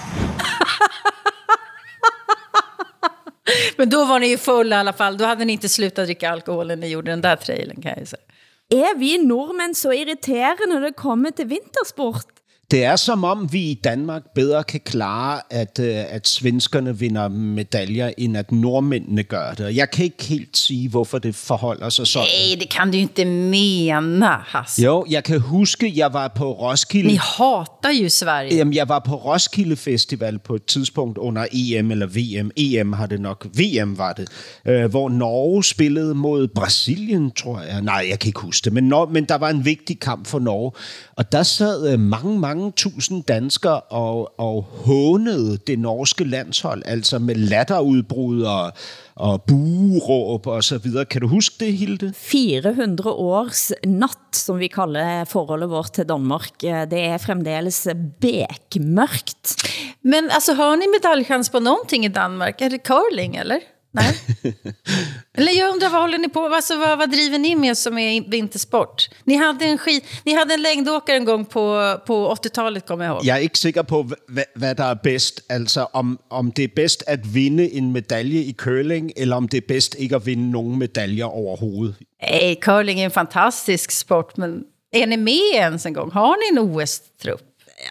Men då var ni ju fulla i alla fall. Då hade ni inte slutat dricka alkohol när ni gjorde den där trailern kan jag säga. Er vi nordmænd så irriterende, når det kommer til vintersport? Det er som om, vi i Danmark bedre kan klare, at, øh, at svenskerne vinder medaljer, end at nordmændene gør det. Jeg kan ikke helt sige, hvorfor det forholder sig sådan. Nej, det kan du inte mena, Hasse. Jo, jeg kan huske, jeg var på Roskilde. Ni hatar ju Sverige. Jamen, jeg var på Roskilde Festival på et tidspunkt under EM eller VM. EM har det nok. VM var det. Øh, hvor Norge spillede mod Brasilien, tror jeg. Nej, jeg kan ikke huske det. Men, Nor- men der var en vigtig kamp for Norge. Og der sad øh, mange, mange tusind danskere og, og hånede det norske landshold, altså med latterudbrud og, og bueråb og så videre. Kan du huske det, Hilde? 400 års nat, som vi kalder forholdet vårt til Danmark. Det er fremdeles bekmørkt. Men altså, har ni medaljchans på någonting i Danmark? Er det curling, eller? Nej. Eller jag undrar, vad håller ni på alltså, vad, vad driver ni med som är vintersport? Ni hade en, skid, ni hade en längdåkare en gång på, på 80-talet, kommer jag ihåg. Jeg er ikke sikker på, hvad, hvad der er bedst. Altså, om, om det er bedst at vinde en medalje i curling, eller om det er bedst ikke at vinde nogen medaljer overhovedet. Nej, curling är en fantastisk sport, men är ni med ens en gång? Har ni en OS-trupp?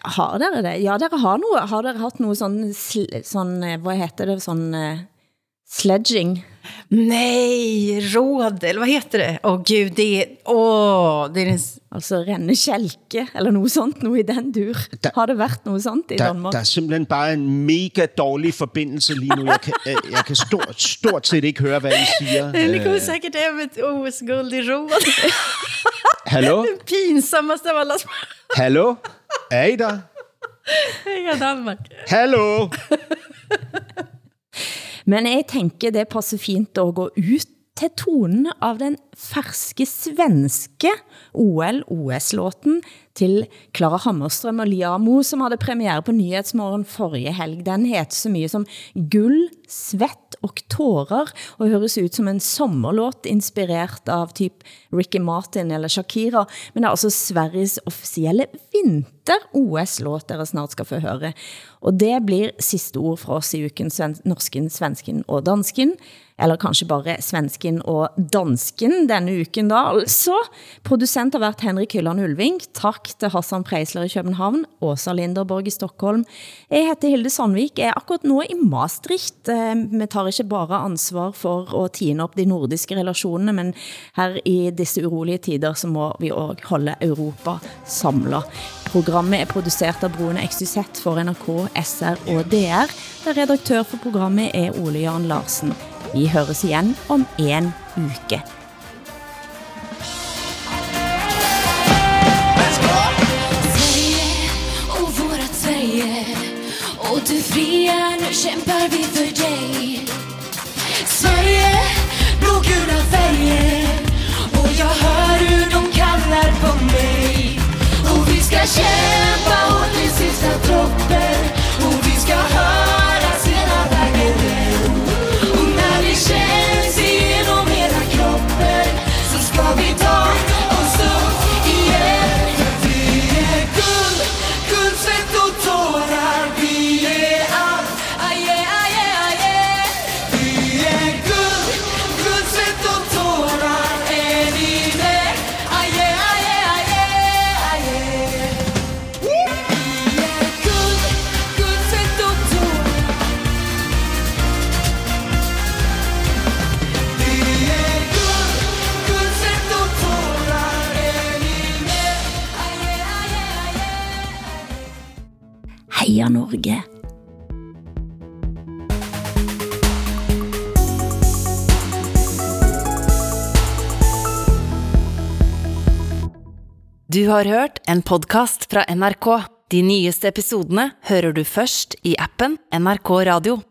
Har dere det? Ja, dere har, noe, har dere haft noget sådan, sådan, eh, hvad heter det, sådan uh, sledging? Nej, råd, eller vad heter det? Åh oh, gud, det är... Åh, det är en... Altså renne kjelke, eller noget sånt, noget i den dur. Der- har det været noget sånt i Der, Danmark? der er simpelthen bare en mega dårlig forbindelse lige nu. Jeg kan, jeg, jeg kan stort, stort set ikke høre, hvad I siger. Ni Øh, kommer säkert hem med ett OS-guld i råd. hallo? Pinsammaste av alla sport. Hallo? Er I der? Heja Danmark. Hallo? Men jeg tænker, det passer fint at gå ut til tonen av den ferske svenske OL-OS-låten til Clara Hammerström og Liamo, som havde premiere på Nyhetsmorgen forrige helg. Den heter så mye som Gull, Svett og Tårer, og høres ut som en sommerlåt inspireret av typ Ricky Martin eller Shakira, men det er altså Sveriges officielle vinter-OS-låt, dere snart skal få høre. Og det blir sidste ord fra oss i uken, norsken, svensken og dansken, eller kanskje bare svensken og dansken musikken denne uken da, altså. Producent har været Henrik Hylland Ulving. Tak til Hassan Preisler i København, Åsa Linderborg i Stockholm. Jeg heter Hilde Sandvik, jeg er akkurat nu i Maastricht. Eh, vi tar ikke bare ansvar for at tine op de nordiske relationer, men her i disse urolige tider, så må vi også holde Europa samlet. Programmet er produceret av Brune XYZ for NRK, SR og DR, der redaktør for programmet er Ole Jan Larsen. Vi høres igen om en uke. Och du fria, nu kämpar vi för dig Sverige, blågula färger Och jag hör hur de kallar på mig Och vi ska kämpa hårt till sista droppen Norge! Du har hørt en podcast fra NRK. De nyeste episodene hører du først i appen NRK Radio.